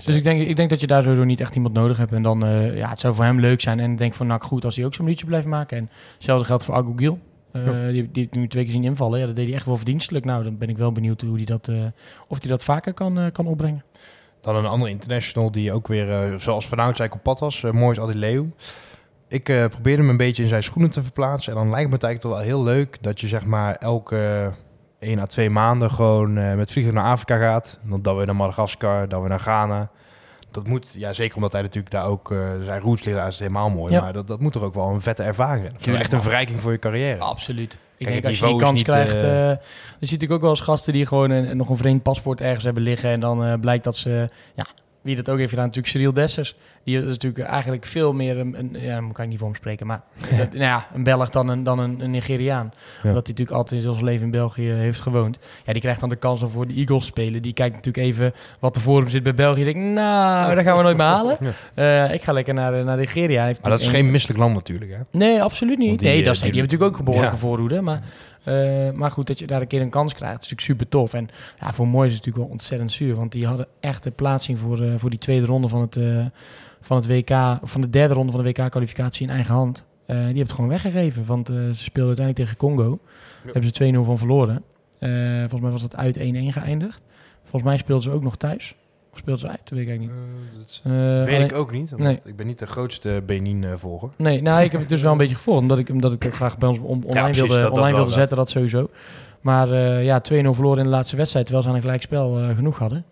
Speaker 3: Dus ik denk, ik denk dat je daar sowieso niet echt iemand nodig hebt. En dan, eh, ja, het zou voor hem leuk zijn. En ik denk voor NAC goed als hij ook zo'n liedje blijft maken. En hetzelfde geldt voor Agogiel. Eh
Speaker 2: Ja.
Speaker 3: Die, die nu twee keer zien invallen. Ja, dat deed hij echt wel verdienstelijk. Nou, dan ben ik wel benieuwd hoe hij dat, eh, of hij dat vaker kan, eh, kan opbrengen.
Speaker 2: Dan een andere international die ook weer, eh, zoals Van Oudsijk op pad was, uh, Moois Adileu. Ik eh, probeerde hem een beetje in zijn schoenen te verplaatsen. En dan lijkt me het eigenlijk toch wel heel leuk dat je zeg maar elke 1 à 2 maanden gewoon eh, met vliegtuig naar Afrika gaat. Dan, dan weer naar Madagaskar, dan weer naar Ghana. Dat moet, ja zeker omdat hij natuurlijk daar ook eh, zijn roots daar is het helemaal mooi.
Speaker 3: Ja.
Speaker 2: Maar dat, dat moet toch ook wel een vette ervaring zijn. Echt een verrijking voor je carrière.
Speaker 3: Absoluut. Ik
Speaker 2: Kijk,
Speaker 3: denk als je die kans
Speaker 2: niet,
Speaker 3: krijgt...
Speaker 2: eh,
Speaker 3: eh, dan zie je natuurlijk ook wel eens gasten die gewoon een, nog een vreemd paspoort ergens hebben liggen. En dan blijkt dat ze... Ja, wie dat ook heeft gedaan, natuurlijk Cyril Dessers. Die is natuurlijk eigenlijk veel meer een... een ja, daar kan ik niet voor hem spreken. Maar <laughs> dat- nou ja, een Belg dan een, dan een, een Nigeriaan.
Speaker 2: Ja.
Speaker 3: Omdat hij natuurlijk altijd in zijn leven in België heeft gewoond. Ja, die krijgt dan de kans om voor de Eagles te spelen. Die kijkt natuurlijk even wat er voor hem zit bij België. Die denkt, nou, dat gaan we nooit meer halen. <laughs> Eh, ik ga lekker naar, naar Nigeria. Heeft
Speaker 2: Maar dat is geen misselijk land natuurlijk. Hè?
Speaker 3: Nee, absoluut niet.
Speaker 2: Die,
Speaker 3: nee,
Speaker 2: eh,
Speaker 3: dat is, die,
Speaker 2: die-
Speaker 3: hebben natuurlijk ook een behoorlijke voorhoede. Maar, eh, maar goed, dat je daar een keer een kans krijgt, is natuurlijk super tof. En ja, voor Mooi is het natuurlijk wel ontzettend zuur. Want die hadden echt de plaatsing voor, eh, voor die tweede ronde van het, eh, van het WK, van de derde ronde van de WK-kwalificatie in eigen hand. Die hebben het gewoon weggegeven. Want ze speelden uiteindelijk tegen Congo. Daar hebben ze 2-0 van verloren. Volgens mij was het uit 1-1 geëindigd. Volgens mij speelden ze ook nog thuis. Of speelden ze uit? Dat weet ik eigenlijk niet. Eh,
Speaker 2: weet
Speaker 3: alleen-
Speaker 2: ik ook niet.
Speaker 3: nee.
Speaker 2: Ik ben niet de grootste Benin-volger.
Speaker 3: Nee, nou, ik heb het dus wel een beetje gevolgd. Omdat ik, omdat ik ook graag bij ons on- online
Speaker 2: precies,
Speaker 3: wilde,
Speaker 2: dat- dat
Speaker 3: online wilde
Speaker 2: dat.
Speaker 3: zetten, dat sowieso. Maar eh, ja, 2-0 verloren in de laatste wedstrijd, terwijl ze aan een gelijkspel eh genoeg hadden.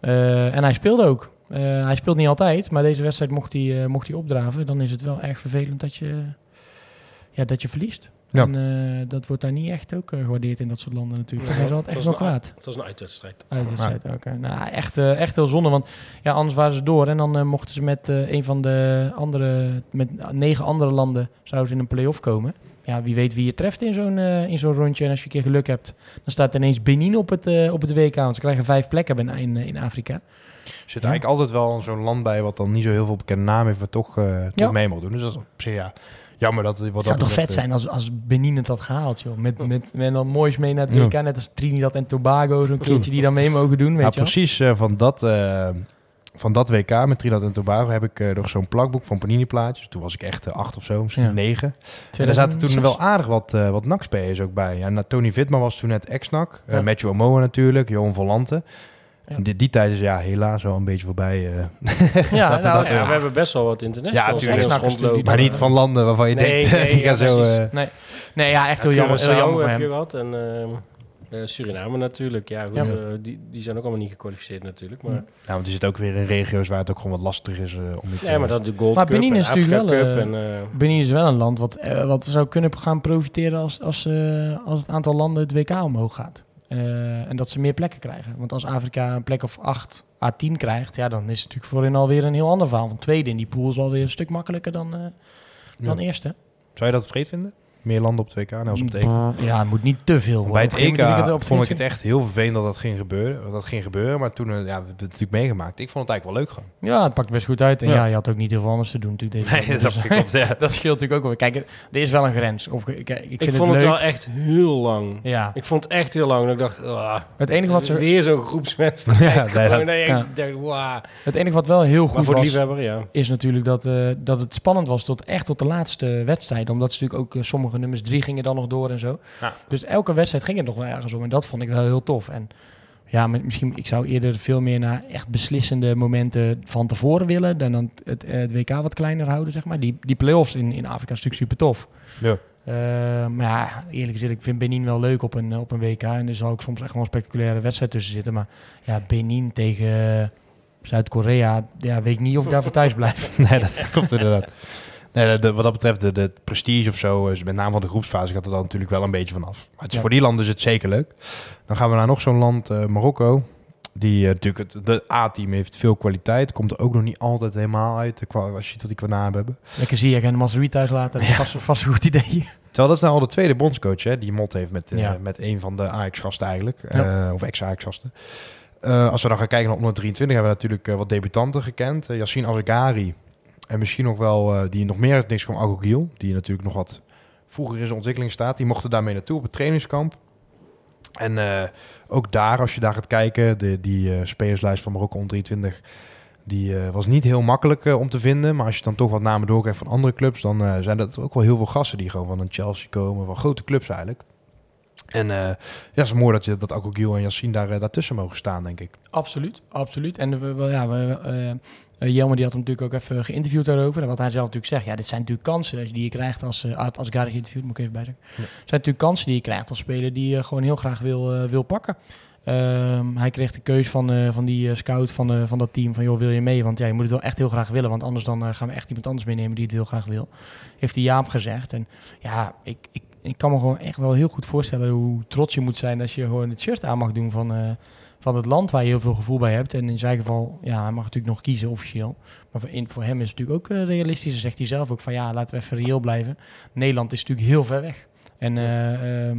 Speaker 3: Eh, en hij speelde ook. Eh, hij speelt niet altijd, maar deze wedstrijd mocht hij, eh, mocht hij opdraven. Dan is het wel erg vervelend dat je, ja, dat je verliest.
Speaker 2: Ja.
Speaker 3: En eh, dat wordt daar niet echt ook eh, gewaardeerd in dat soort landen natuurlijk. Is dat echt
Speaker 4: is
Speaker 3: wel
Speaker 4: een-
Speaker 3: kwaad.
Speaker 4: Het was een uitwedstrijd.
Speaker 3: Uitwedstrijd, oké. Nou, echt, eh, echt heel zonde, want ja, anders waren ze door. En dan eh, mochten ze met eh, een van de andere, met negen andere landen, zouden ze in een play-off komen. Ja, wie weet wie je treft in zo'n eh, in zo'n rondje. En als je een keer geluk hebt, dan staat ineens Benin op het, eh, op het WK. Want ze krijgen vijf plekken in, in, in Afrika.
Speaker 2: Er zit
Speaker 3: Ja.
Speaker 2: eigenlijk altijd wel zo'n land bij wat dan niet zo heel veel bekende naam heeft, maar toch, eh, toch
Speaker 3: Ja.
Speaker 2: mee mag doen. Dus dat is op zich, ja. Jammer dat... Wat
Speaker 3: Het
Speaker 2: dat
Speaker 3: zou toch vet zijn als, als Benin het had gehaald, joh. Met, met, met dan moois mee naar het
Speaker 2: Ja.
Speaker 3: WK, net als Trinidad en Tobago, zo'n keertje die dan mee mogen doen, weet
Speaker 2: Ja,
Speaker 3: je wel.
Speaker 2: precies. eh, van, dat, eh, van dat WK met Trinidad en Tobago heb ik eh, nog zo'n plakboek van Panini plaatjes. Toen was ik echt eh, acht of zo, misschien
Speaker 3: Ja.
Speaker 2: negen. En er zaten toen
Speaker 3: 2006.
Speaker 2: wel aardig wat, eh wat NAC-spelers ook bij. Ja, Tony Vitma was toen net ex-NAC.
Speaker 3: Ja.
Speaker 2: Matthew Omoa natuurlijk, Johan Volante. En die, die tijd is ja, helaas wel een beetje voorbij. eh.
Speaker 3: Ja, <laughs>
Speaker 2: dat-
Speaker 3: nou,
Speaker 2: dat-
Speaker 4: Ja, we hebben best wel wat
Speaker 2: Ja,
Speaker 4: internationals
Speaker 2: tuurlijk.
Speaker 4: in ons
Speaker 3: Snakkers
Speaker 4: rondlopen.
Speaker 2: maar niet van landen waarvan je
Speaker 4: Nee,
Speaker 2: denkt,
Speaker 4: nee, <laughs>
Speaker 2: die
Speaker 4: ja,
Speaker 2: gaan zo... eh,
Speaker 3: Nee. nee, ja, echt heel
Speaker 4: Ja,
Speaker 3: jammer, heel jammer voor
Speaker 4: heb je gehad en eh, eh, Suriname natuurlijk. Ja, goed,
Speaker 3: Ja.
Speaker 4: eh, die, die zijn ook allemaal niet gekwalificeerd natuurlijk. Maar,
Speaker 3: Ja.
Speaker 2: nou, want die zit ook weer in regio's waar het ook gewoon wat lastig is om niet...
Speaker 4: Nee, maar dat de Gold
Speaker 3: Maar
Speaker 4: Cup
Speaker 3: Benin
Speaker 4: en
Speaker 3: is natuurlijk wel,
Speaker 4: Cup en,
Speaker 3: Benin is wel een land wat, wat zou kunnen gaan profiteren als, als, eh, als het aantal landen het WK omhoog gaat. Eh, en dat ze meer plekken krijgen. Want als Afrika een plek of 8 à 10 krijgt, ja, dan is het natuurlijk voorin alweer een heel ander verhaal. Want tweede in die pool is alweer een stuk makkelijker dan, eh, dan eerste.
Speaker 2: Zou je dat vreed vinden? Meer landen op 2K, net als op het EK?
Speaker 3: Ja, het moet niet te veel worden.
Speaker 2: Bij het EK
Speaker 3: moet
Speaker 2: vond ik
Speaker 3: het
Speaker 2: het echt heel vervelend dat dat ging gebeuren. Dat ging gebeuren, maar toen, eh, ja, we hebben het natuurlijk meegemaakt. Ik vond het eigenlijk wel leuk gewoon.
Speaker 3: Ja, het pakt best goed uit. En ja,
Speaker 2: Ja.
Speaker 3: je had ook niet heel veel anders te doen natuurlijk deze
Speaker 2: Nee, dat
Speaker 3: Dus- <laughs>
Speaker 2: klopt, ja. <laughs>
Speaker 3: dat scheelt natuurlijk ook wel. Kijk, er is wel een grens. Op, kijk, ik vind
Speaker 4: ik vond het,
Speaker 3: leuk.
Speaker 4: wel echt heel lang.
Speaker 3: Ja,
Speaker 4: Ik vond het echt heel lang. Dat ik dacht, ah,
Speaker 3: het enige wat, ze,
Speaker 4: weer zo'n groepswedstrijd. <laughs>
Speaker 2: Ja, nee, dat-
Speaker 4: nee,
Speaker 3: ja.
Speaker 4: ik dacht, wauw.
Speaker 3: het enige wat wel heel
Speaker 4: Maar
Speaker 3: goed
Speaker 4: voor de
Speaker 3: was,
Speaker 4: liefhebber, ja.
Speaker 3: is natuurlijk dat, eh, dat het spannend was tot echt tot de laatste wedstrijd. Omdat ze natuurlijk ook eh, sommige nummers drie gingen dan nog door en zo.
Speaker 2: Ja.
Speaker 3: Dus elke wedstrijd ging het nog wel ergens om. En dat vond ik wel heel tof. En ja, mi- misschien, ik zou eerder veel meer naar echt beslissende momenten van tevoren willen. Dan dan het, eh, het WK wat kleiner houden, zeg maar. Die, die play-offs in, in Afrika is natuurlijk super tof.
Speaker 2: Ja.
Speaker 3: Eh, maar ja, eerlijk gezegd, ik vind Benin wel leuk op een, op een WK. En er zal ook soms echt wel een spectaculaire wedstrijd tussen zitten. Maar ja, Benin tegen Zuid-Korea, ja, weet ik niet of ik daar voor thuis blijf. <laughs>
Speaker 2: Nee, dat <laughs> klopt inderdaad. Nee, de- wat dat betreft, de, de prestige of zo, is met name van de groepsfase, gaat er dan natuurlijk wel een beetje vanaf. Maar het is
Speaker 3: Ja.
Speaker 2: voor die landen is het zeker leuk. Dan gaan we naar nog zo'n land, eh, Marokko. Die eh, natuurlijk, het, de A-team heeft veel kwaliteit. Komt er ook nog niet altijd helemaal uit, eh, als je wat die qua naam hebben.
Speaker 3: Lekker zie ik en Masri thuis laten. Dat is <laughs> vast, vast een goed idee.
Speaker 2: Terwijl dat is nou al de tweede bondscoach, hè, die mot heeft met, eh,
Speaker 3: Ja.
Speaker 2: met een van de Ajax-gasten eigenlijk.
Speaker 3: Ja.
Speaker 2: eh, of ex-Ajax-gasten. Eh, als we dan gaan kijken naar onder 23, hebben we natuurlijk eh, wat debutanten gekend. Yassine Azegari. En misschien nog wel, eh, die nog meer uit niks kwam, Agogiel. Die natuurlijk nog wat vroeger in zijn ontwikkeling staat. Die mochten daarmee naartoe op het trainingskamp. En eh, ook daar, als je daar gaat kijken, de, die eh, spelerslijst van Marokko onder 23... Die was niet heel makkelijk om te vinden. Maar als je dan toch wat namen doorkrijgt van andere clubs... dan zijn dat ook wel heel veel gasten die gewoon van een Chelsea komen. Van grote clubs eigenlijk. En ja, het is mooi dat, je, dat Agogiel en Yassine daar, daartussen mogen staan, denk ik.
Speaker 3: Absoluut, absoluut. En we, we- ja, we, eh, Jelmer die had hem natuurlijk ook even geïnterviewd daarover. En wat hij zelf natuurlijk zegt, ja, dit zijn natuurlijk kansen die je krijgt als, eh, als Gary geïnterviewd, moet ik even.
Speaker 2: Ja.
Speaker 3: Het zijn natuurlijk kansen die je krijgt als speler die je gewoon heel graag wil, eh, wil pakken. Ehm, hij kreeg de keus van, van die scout van, van dat team van, joh, wil je mee? Want ja, je moet het wel echt heel graag willen, want anders dan gaan we echt iemand anders meenemen die het heel graag wil. Heeft hij ja op gezegd. En ja, ik, ik, ik kan me gewoon echt wel heel goed voorstellen hoe trots je moet zijn als je gewoon het shirt aan mag doen van, van het land waar je heel veel gevoel bij hebt. En in zijn geval, ja, hij mag natuurlijk nog kiezen officieel. Maar voor, in, voor hem is het natuurlijk ook eh, realistisch. Dan zegt hij zelf ook van ja, laten we even reëel blijven. Nederland is natuurlijk heel ver weg. En eh, ehm,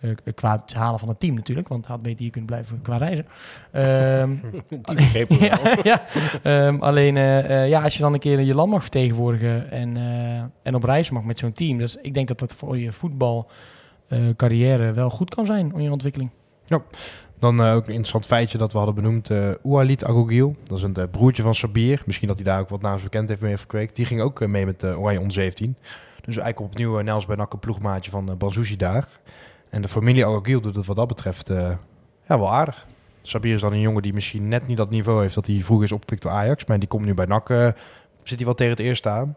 Speaker 3: eh, qua het halen van het team natuurlijk, want had beter hier kunnen blijven qua reizen. Ehm, <laughs> <laughs>
Speaker 4: wel.
Speaker 3: ja, ja. Ehm, alleen ja, als je dan een keer je land mag vertegenwoordigen en, eh, en op reis mag met zo'n team. Dus ik denk dat dat voor je voetbalcarrière wel goed kan zijn om je ontwikkeling.
Speaker 2: Dan eh, ook een interessant feitje dat we hadden benoemd. eh Oualit Agogiel, dat is een eh, broertje van Sabir. Misschien dat hij daar ook wat naamsbekend heeft mee verkweekt. Die ging ook mee met uh, Oranje onder 17. Dus eigenlijk opnieuw uh, Nels Benak een ploegmaatje van uh, Banzuzi daar. En de familie Agogiel doet het wat dat betreft uh, ja, wel aardig. Sabir is dan een jongen die misschien net niet dat niveau heeft dat hij vroeger is opgepikt door Ajax. Maar die komt nu bij NAC, uh, zit hij wel tegen het eerste aan.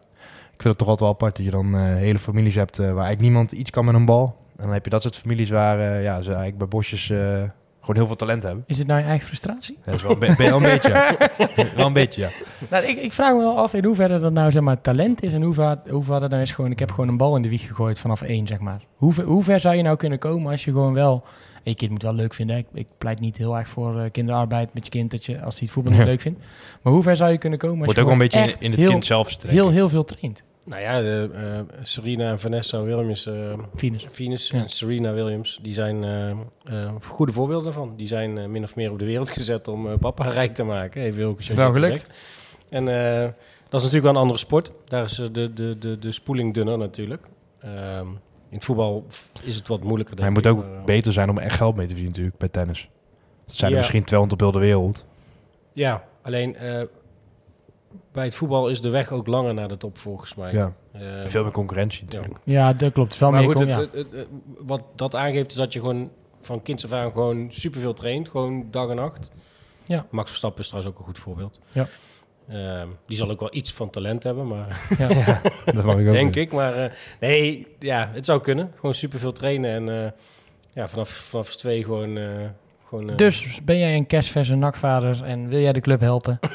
Speaker 2: Ik vind het toch altijd wel apart dat je dan uh, hele families hebt waar eigenlijk niemand iets kan met een bal. En dan heb je dat soort families waar uh, ja, ze eigenlijk bij Bosjes uh, gewoon heel veel talent hebben.
Speaker 3: Is het nou je eigen frustratie?
Speaker 2: Dat is wel, een beetje, ja. <laughs> wel een beetje, ja.
Speaker 3: Nou, ik, ik, vraag me wel af in hoeverre dat nou zeg maar, talent is en hoe ver, hoe ver dat nou is gewoon... Ik heb gewoon een bal in de wieg gegooid vanaf één, zeg maar. Hoe ver, hoe ver zou je nou kunnen komen als je gewoon wel... Je kind moet wel leuk vinden. Ik, ik pleit niet heel erg voor uh, kinderarbeid met je kind, dat je, als hij het voetbal niet ja. leuk vindt. Maar hoe ver zou je kunnen komen als
Speaker 2: Wordt
Speaker 3: je
Speaker 2: ook wel een beetje in, in het
Speaker 3: heel,
Speaker 2: kind zelf
Speaker 3: heel, heel veel traint.
Speaker 4: Nou ja, de, uh, Serena en Vanessa Williams, uh,
Speaker 3: Venus,
Speaker 4: Venus ja. en Serena Williams, die zijn uh, goede voorbeelden daarvan. Die zijn min of meer op de wereld gezet om papa rijk te maken. Even heel
Speaker 3: Wel gelukt.
Speaker 4: En eh, dat is natuurlijk wel een andere sport. Daar is eh, de, de, de, de spoeling dunner natuurlijk. Ehm, in het voetbal is het wat moeilijker.
Speaker 2: Hij
Speaker 4: denk
Speaker 2: moet
Speaker 4: ik,
Speaker 2: ook
Speaker 4: maar, eh,
Speaker 2: beter zijn om echt geld mee te verdienen natuurlijk bij tennis. Dat zijn er misschien 200 op heel de wereld.
Speaker 4: Ja, alleen eh, bij het voetbal is de weg ook langer naar de top volgens mij.
Speaker 2: Ja,
Speaker 4: Eh,
Speaker 2: veel meer concurrentie natuurlijk.
Speaker 3: Ja, dat klopt. Wel
Speaker 4: maar
Speaker 3: meer
Speaker 4: goed, het,
Speaker 3: ja.
Speaker 4: het- het- het- wat dat aangeeft is dat je gewoon van kinds af aan gewoon superveel traint. Gewoon dag en nacht.
Speaker 3: Ja.
Speaker 4: Max Verstappen is trouwens ook een goed voorbeeld.
Speaker 3: Ja.
Speaker 4: Ehm, die zal ook wel iets van talent hebben, maar <laughs>
Speaker 2: Dat mag ik ook
Speaker 4: denk
Speaker 2: doen.
Speaker 4: ik. Maar eh, nee, ja, het zou kunnen. Gewoon superveel trainen en eh, ja, vanaf, vanaf twee gewoon... eh, gewoon
Speaker 3: Dus ben jij een kerstverse nakvader en wil jij de club helpen? <laughs>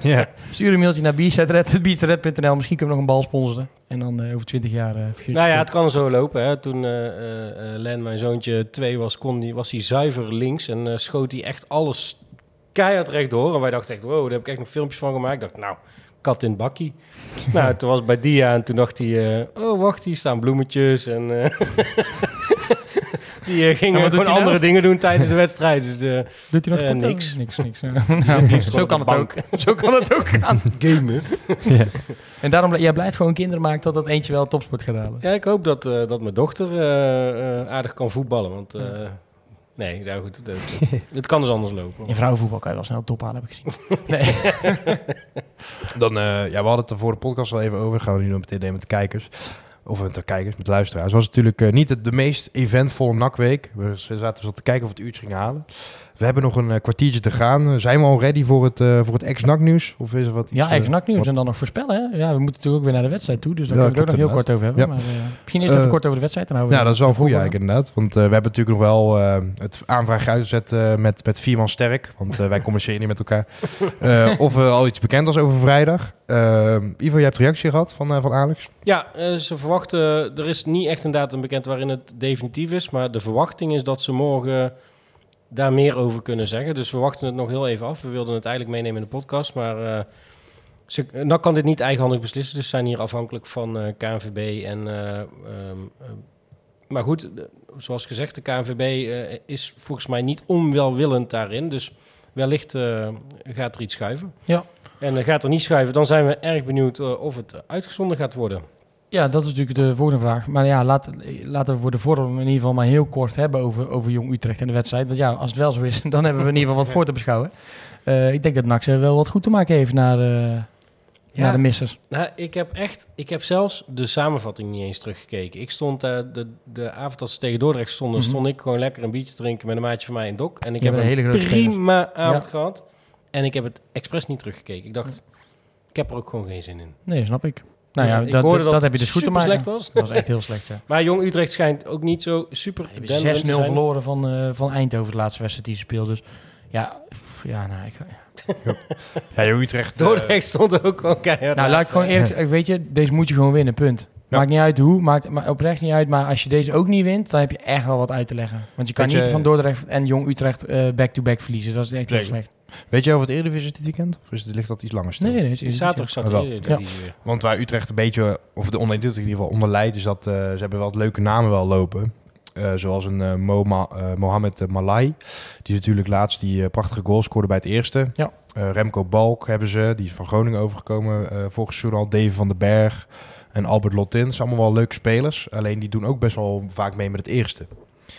Speaker 2: Ja.
Speaker 3: Stuur een mailtje naar bierzetred.bierzetred.nl. Misschien kunnen we nog een bal sponsoren. En dan eh, over 20 jaar... eh voor
Speaker 4: Nou ja, het kan zo lopen. Hè. Toen eh eh, eh, Len, mijn zoontje, twee was, kon die, was hij zuiver links en eh, schoot hij echt alles keihard rechtdoor. En wij dachten echt, wow, daar heb ik echt nog filmpjes van gemaakt. Ik dacht, nou, kat in het bakkie. <laughs> nou, toen was bij Dia en toen dacht hij, eh, oh wacht, hier staan bloemetjes. En eh, <laughs> die eh, ging
Speaker 3: En wat doet
Speaker 4: gewoon
Speaker 3: hij nou?
Speaker 4: andere dingen doen tijdens de wedstrijd. Dus de,
Speaker 3: Doet hij nog
Speaker 4: Eh, niks.
Speaker 3: Niks, niks. <laughs> nou, zo kan het ook. Zo kan het ook gaan. <laughs>
Speaker 4: gamen.
Speaker 3: En daarom, jij blijft gewoon kinderen maken tot dat eentje wel topsport gaat halen.
Speaker 4: Ja, ik hoop dat, eh, dat mijn dochter eh, eh, aardig kan voetballen. Want eh,
Speaker 3: Ja.
Speaker 4: nee, nou goed, het, het- het kan dus anders lopen.
Speaker 3: In vrouwenvoetbal kan je wel snel top halen, heb ik gezien. <laughs> Nee.
Speaker 2: Dan, eh, ja, we hadden het er voor de podcast al even over. gaan we nu nog meteen nemen met de kijkers. Of met de kijkers, met de luisteraars. Het was natuurlijk eh, niet het- de meest eventvolle nakweek. We zaten al te kijken of we het uurtje gingen halen. We hebben nog een eh, kwartiertje te gaan. Zijn we al ready voor het, eh, voor het ex-nak nieuws? Of is er wat
Speaker 3: Ja,
Speaker 2: eh,
Speaker 3: eigenlijk nieuws
Speaker 2: wat-
Speaker 3: en dan nog voorspellen. Hè? Ja, we moeten natuurlijk ook weer naar de wedstrijd toe. Dus daar
Speaker 2: Ja,
Speaker 3: kunnen we het ook nog heel kort over hebben.
Speaker 2: Ja.
Speaker 3: Maar, eh, misschien eerst even
Speaker 2: Eh,
Speaker 3: kort over de wedstrijd. Dan houden we
Speaker 2: Ja, dat is wel
Speaker 3: de
Speaker 2: eigenlijk inderdaad. Want eh, we hebben natuurlijk nog wel eh, het aanvraag uitgezet eh, met, met vier man sterk. Want eh, wij <laughs> communiceren niet met elkaar. Eh, of er al iets bekend was over vrijdag. Eh, Ivo, jij hebt reactie gehad van, eh, van Alex?
Speaker 4: Ja, eh, ze verwachten, er is niet echt een datum bekend waarin het definitief is, maar de verwachting is dat ze morgen daar meer over kunnen zeggen. Dus we wachten het nog heel even af. We wilden het eigenlijk meenemen in de podcast, maar eh ze, nou kan dit niet eigenhandig beslissen, dus zijn hier afhankelijk van eh, KNVB. En, eh, ehm, eh, maar goed, de- zoals gezegd, de KNVB eh, is volgens mij niet onwelwillend daarin, dus wellicht eh, gaat er iets schuiven.
Speaker 3: Ja.
Speaker 4: En eh, gaat er niet schuiven, dan zijn we erg benieuwd eh, of het uitgezonden gaat worden.
Speaker 3: Ja, dat is natuurlijk de volgende vraag. Maar ja, laat, laten we voor de vorm in ieder geval maar heel kort hebben over, over Jong Utrecht en de wedstrijd. Want ja, als het wel zo is, <laughs> dan hebben we in ieder geval wat voor te beschouwen. Eh, ik denk dat Nax wel wat goed te maken heeft naar, eh,
Speaker 4: Ja.
Speaker 3: naar de missers.
Speaker 4: Nou, ik heb echt, ik heb zelfs de samenvatting niet eens teruggekeken. Ik stond eh, de, de avond dat ze tegen Dordrecht stonden,
Speaker 3: Mhm.
Speaker 4: stond ik gewoon lekker een biertje drinken met een maatje van mij in Dok. En ik heb een
Speaker 3: hele grote
Speaker 4: prima avond
Speaker 3: Ja.
Speaker 4: gehad. En ik heb het expres niet teruggekeken. Ik dacht, ik heb er ook gewoon geen zin in.
Speaker 3: Nee, snap ik. Nou ja,
Speaker 4: ik
Speaker 3: dat,
Speaker 4: hoorde
Speaker 3: dat, dat heb je dus goed te maken.
Speaker 4: slecht was.
Speaker 3: Dat was echt heel slecht, ja.
Speaker 4: Maar Jong Utrecht schijnt ook niet zo super te
Speaker 3: 6-0
Speaker 4: zijn.
Speaker 3: verloren van, eh, van Eindhoven de laatste wedstrijd die ze speelde. Dus ja, pff, ja nou, ik,
Speaker 2: Ja, <laughs> Jong Utrecht. eh,
Speaker 4: Dordrecht stond ook gewoon keihard
Speaker 3: nou laat ik gewoon eerlijk zeggen, weet je, deze moet je gewoon winnen, punt.
Speaker 2: Ja.
Speaker 3: Maakt niet uit hoe, maakt maar oprecht niet uit. Maar als je deze ook niet wint, dan heb je echt wel wat uit te leggen. Want je kan
Speaker 2: je-
Speaker 3: niet van Dordrecht en Jong Utrecht eh, back-to-back verliezen. Dat is echt heel slecht.
Speaker 2: Weet je over het Eredivisie is dit weekend? Of is het, ligt dat iets langer stil?
Speaker 3: Nee, nee, is, is,
Speaker 4: Zaterdag staat
Speaker 2: Ah, wel.
Speaker 4: de
Speaker 3: Ja.
Speaker 2: Want waar Utrecht een beetje, of de onder 21 in ieder geval, onder leidt, is dat eh, ze hebben wel wat leuke namen wel lopen. Eh, zoals een eh, Mo Ma- eh, Mohamed Malai, die natuurlijk laatst die prachtige goal scoorde bij het eerste.
Speaker 3: Ja.
Speaker 2: Eh, Remco Balk hebben ze, die is van Groningen overgekomen eh vorig seizoen al. Davy van den Berg en Albert zijn allemaal wel leuke spelers. Alleen die doen ook best wel vaak mee met het eerste.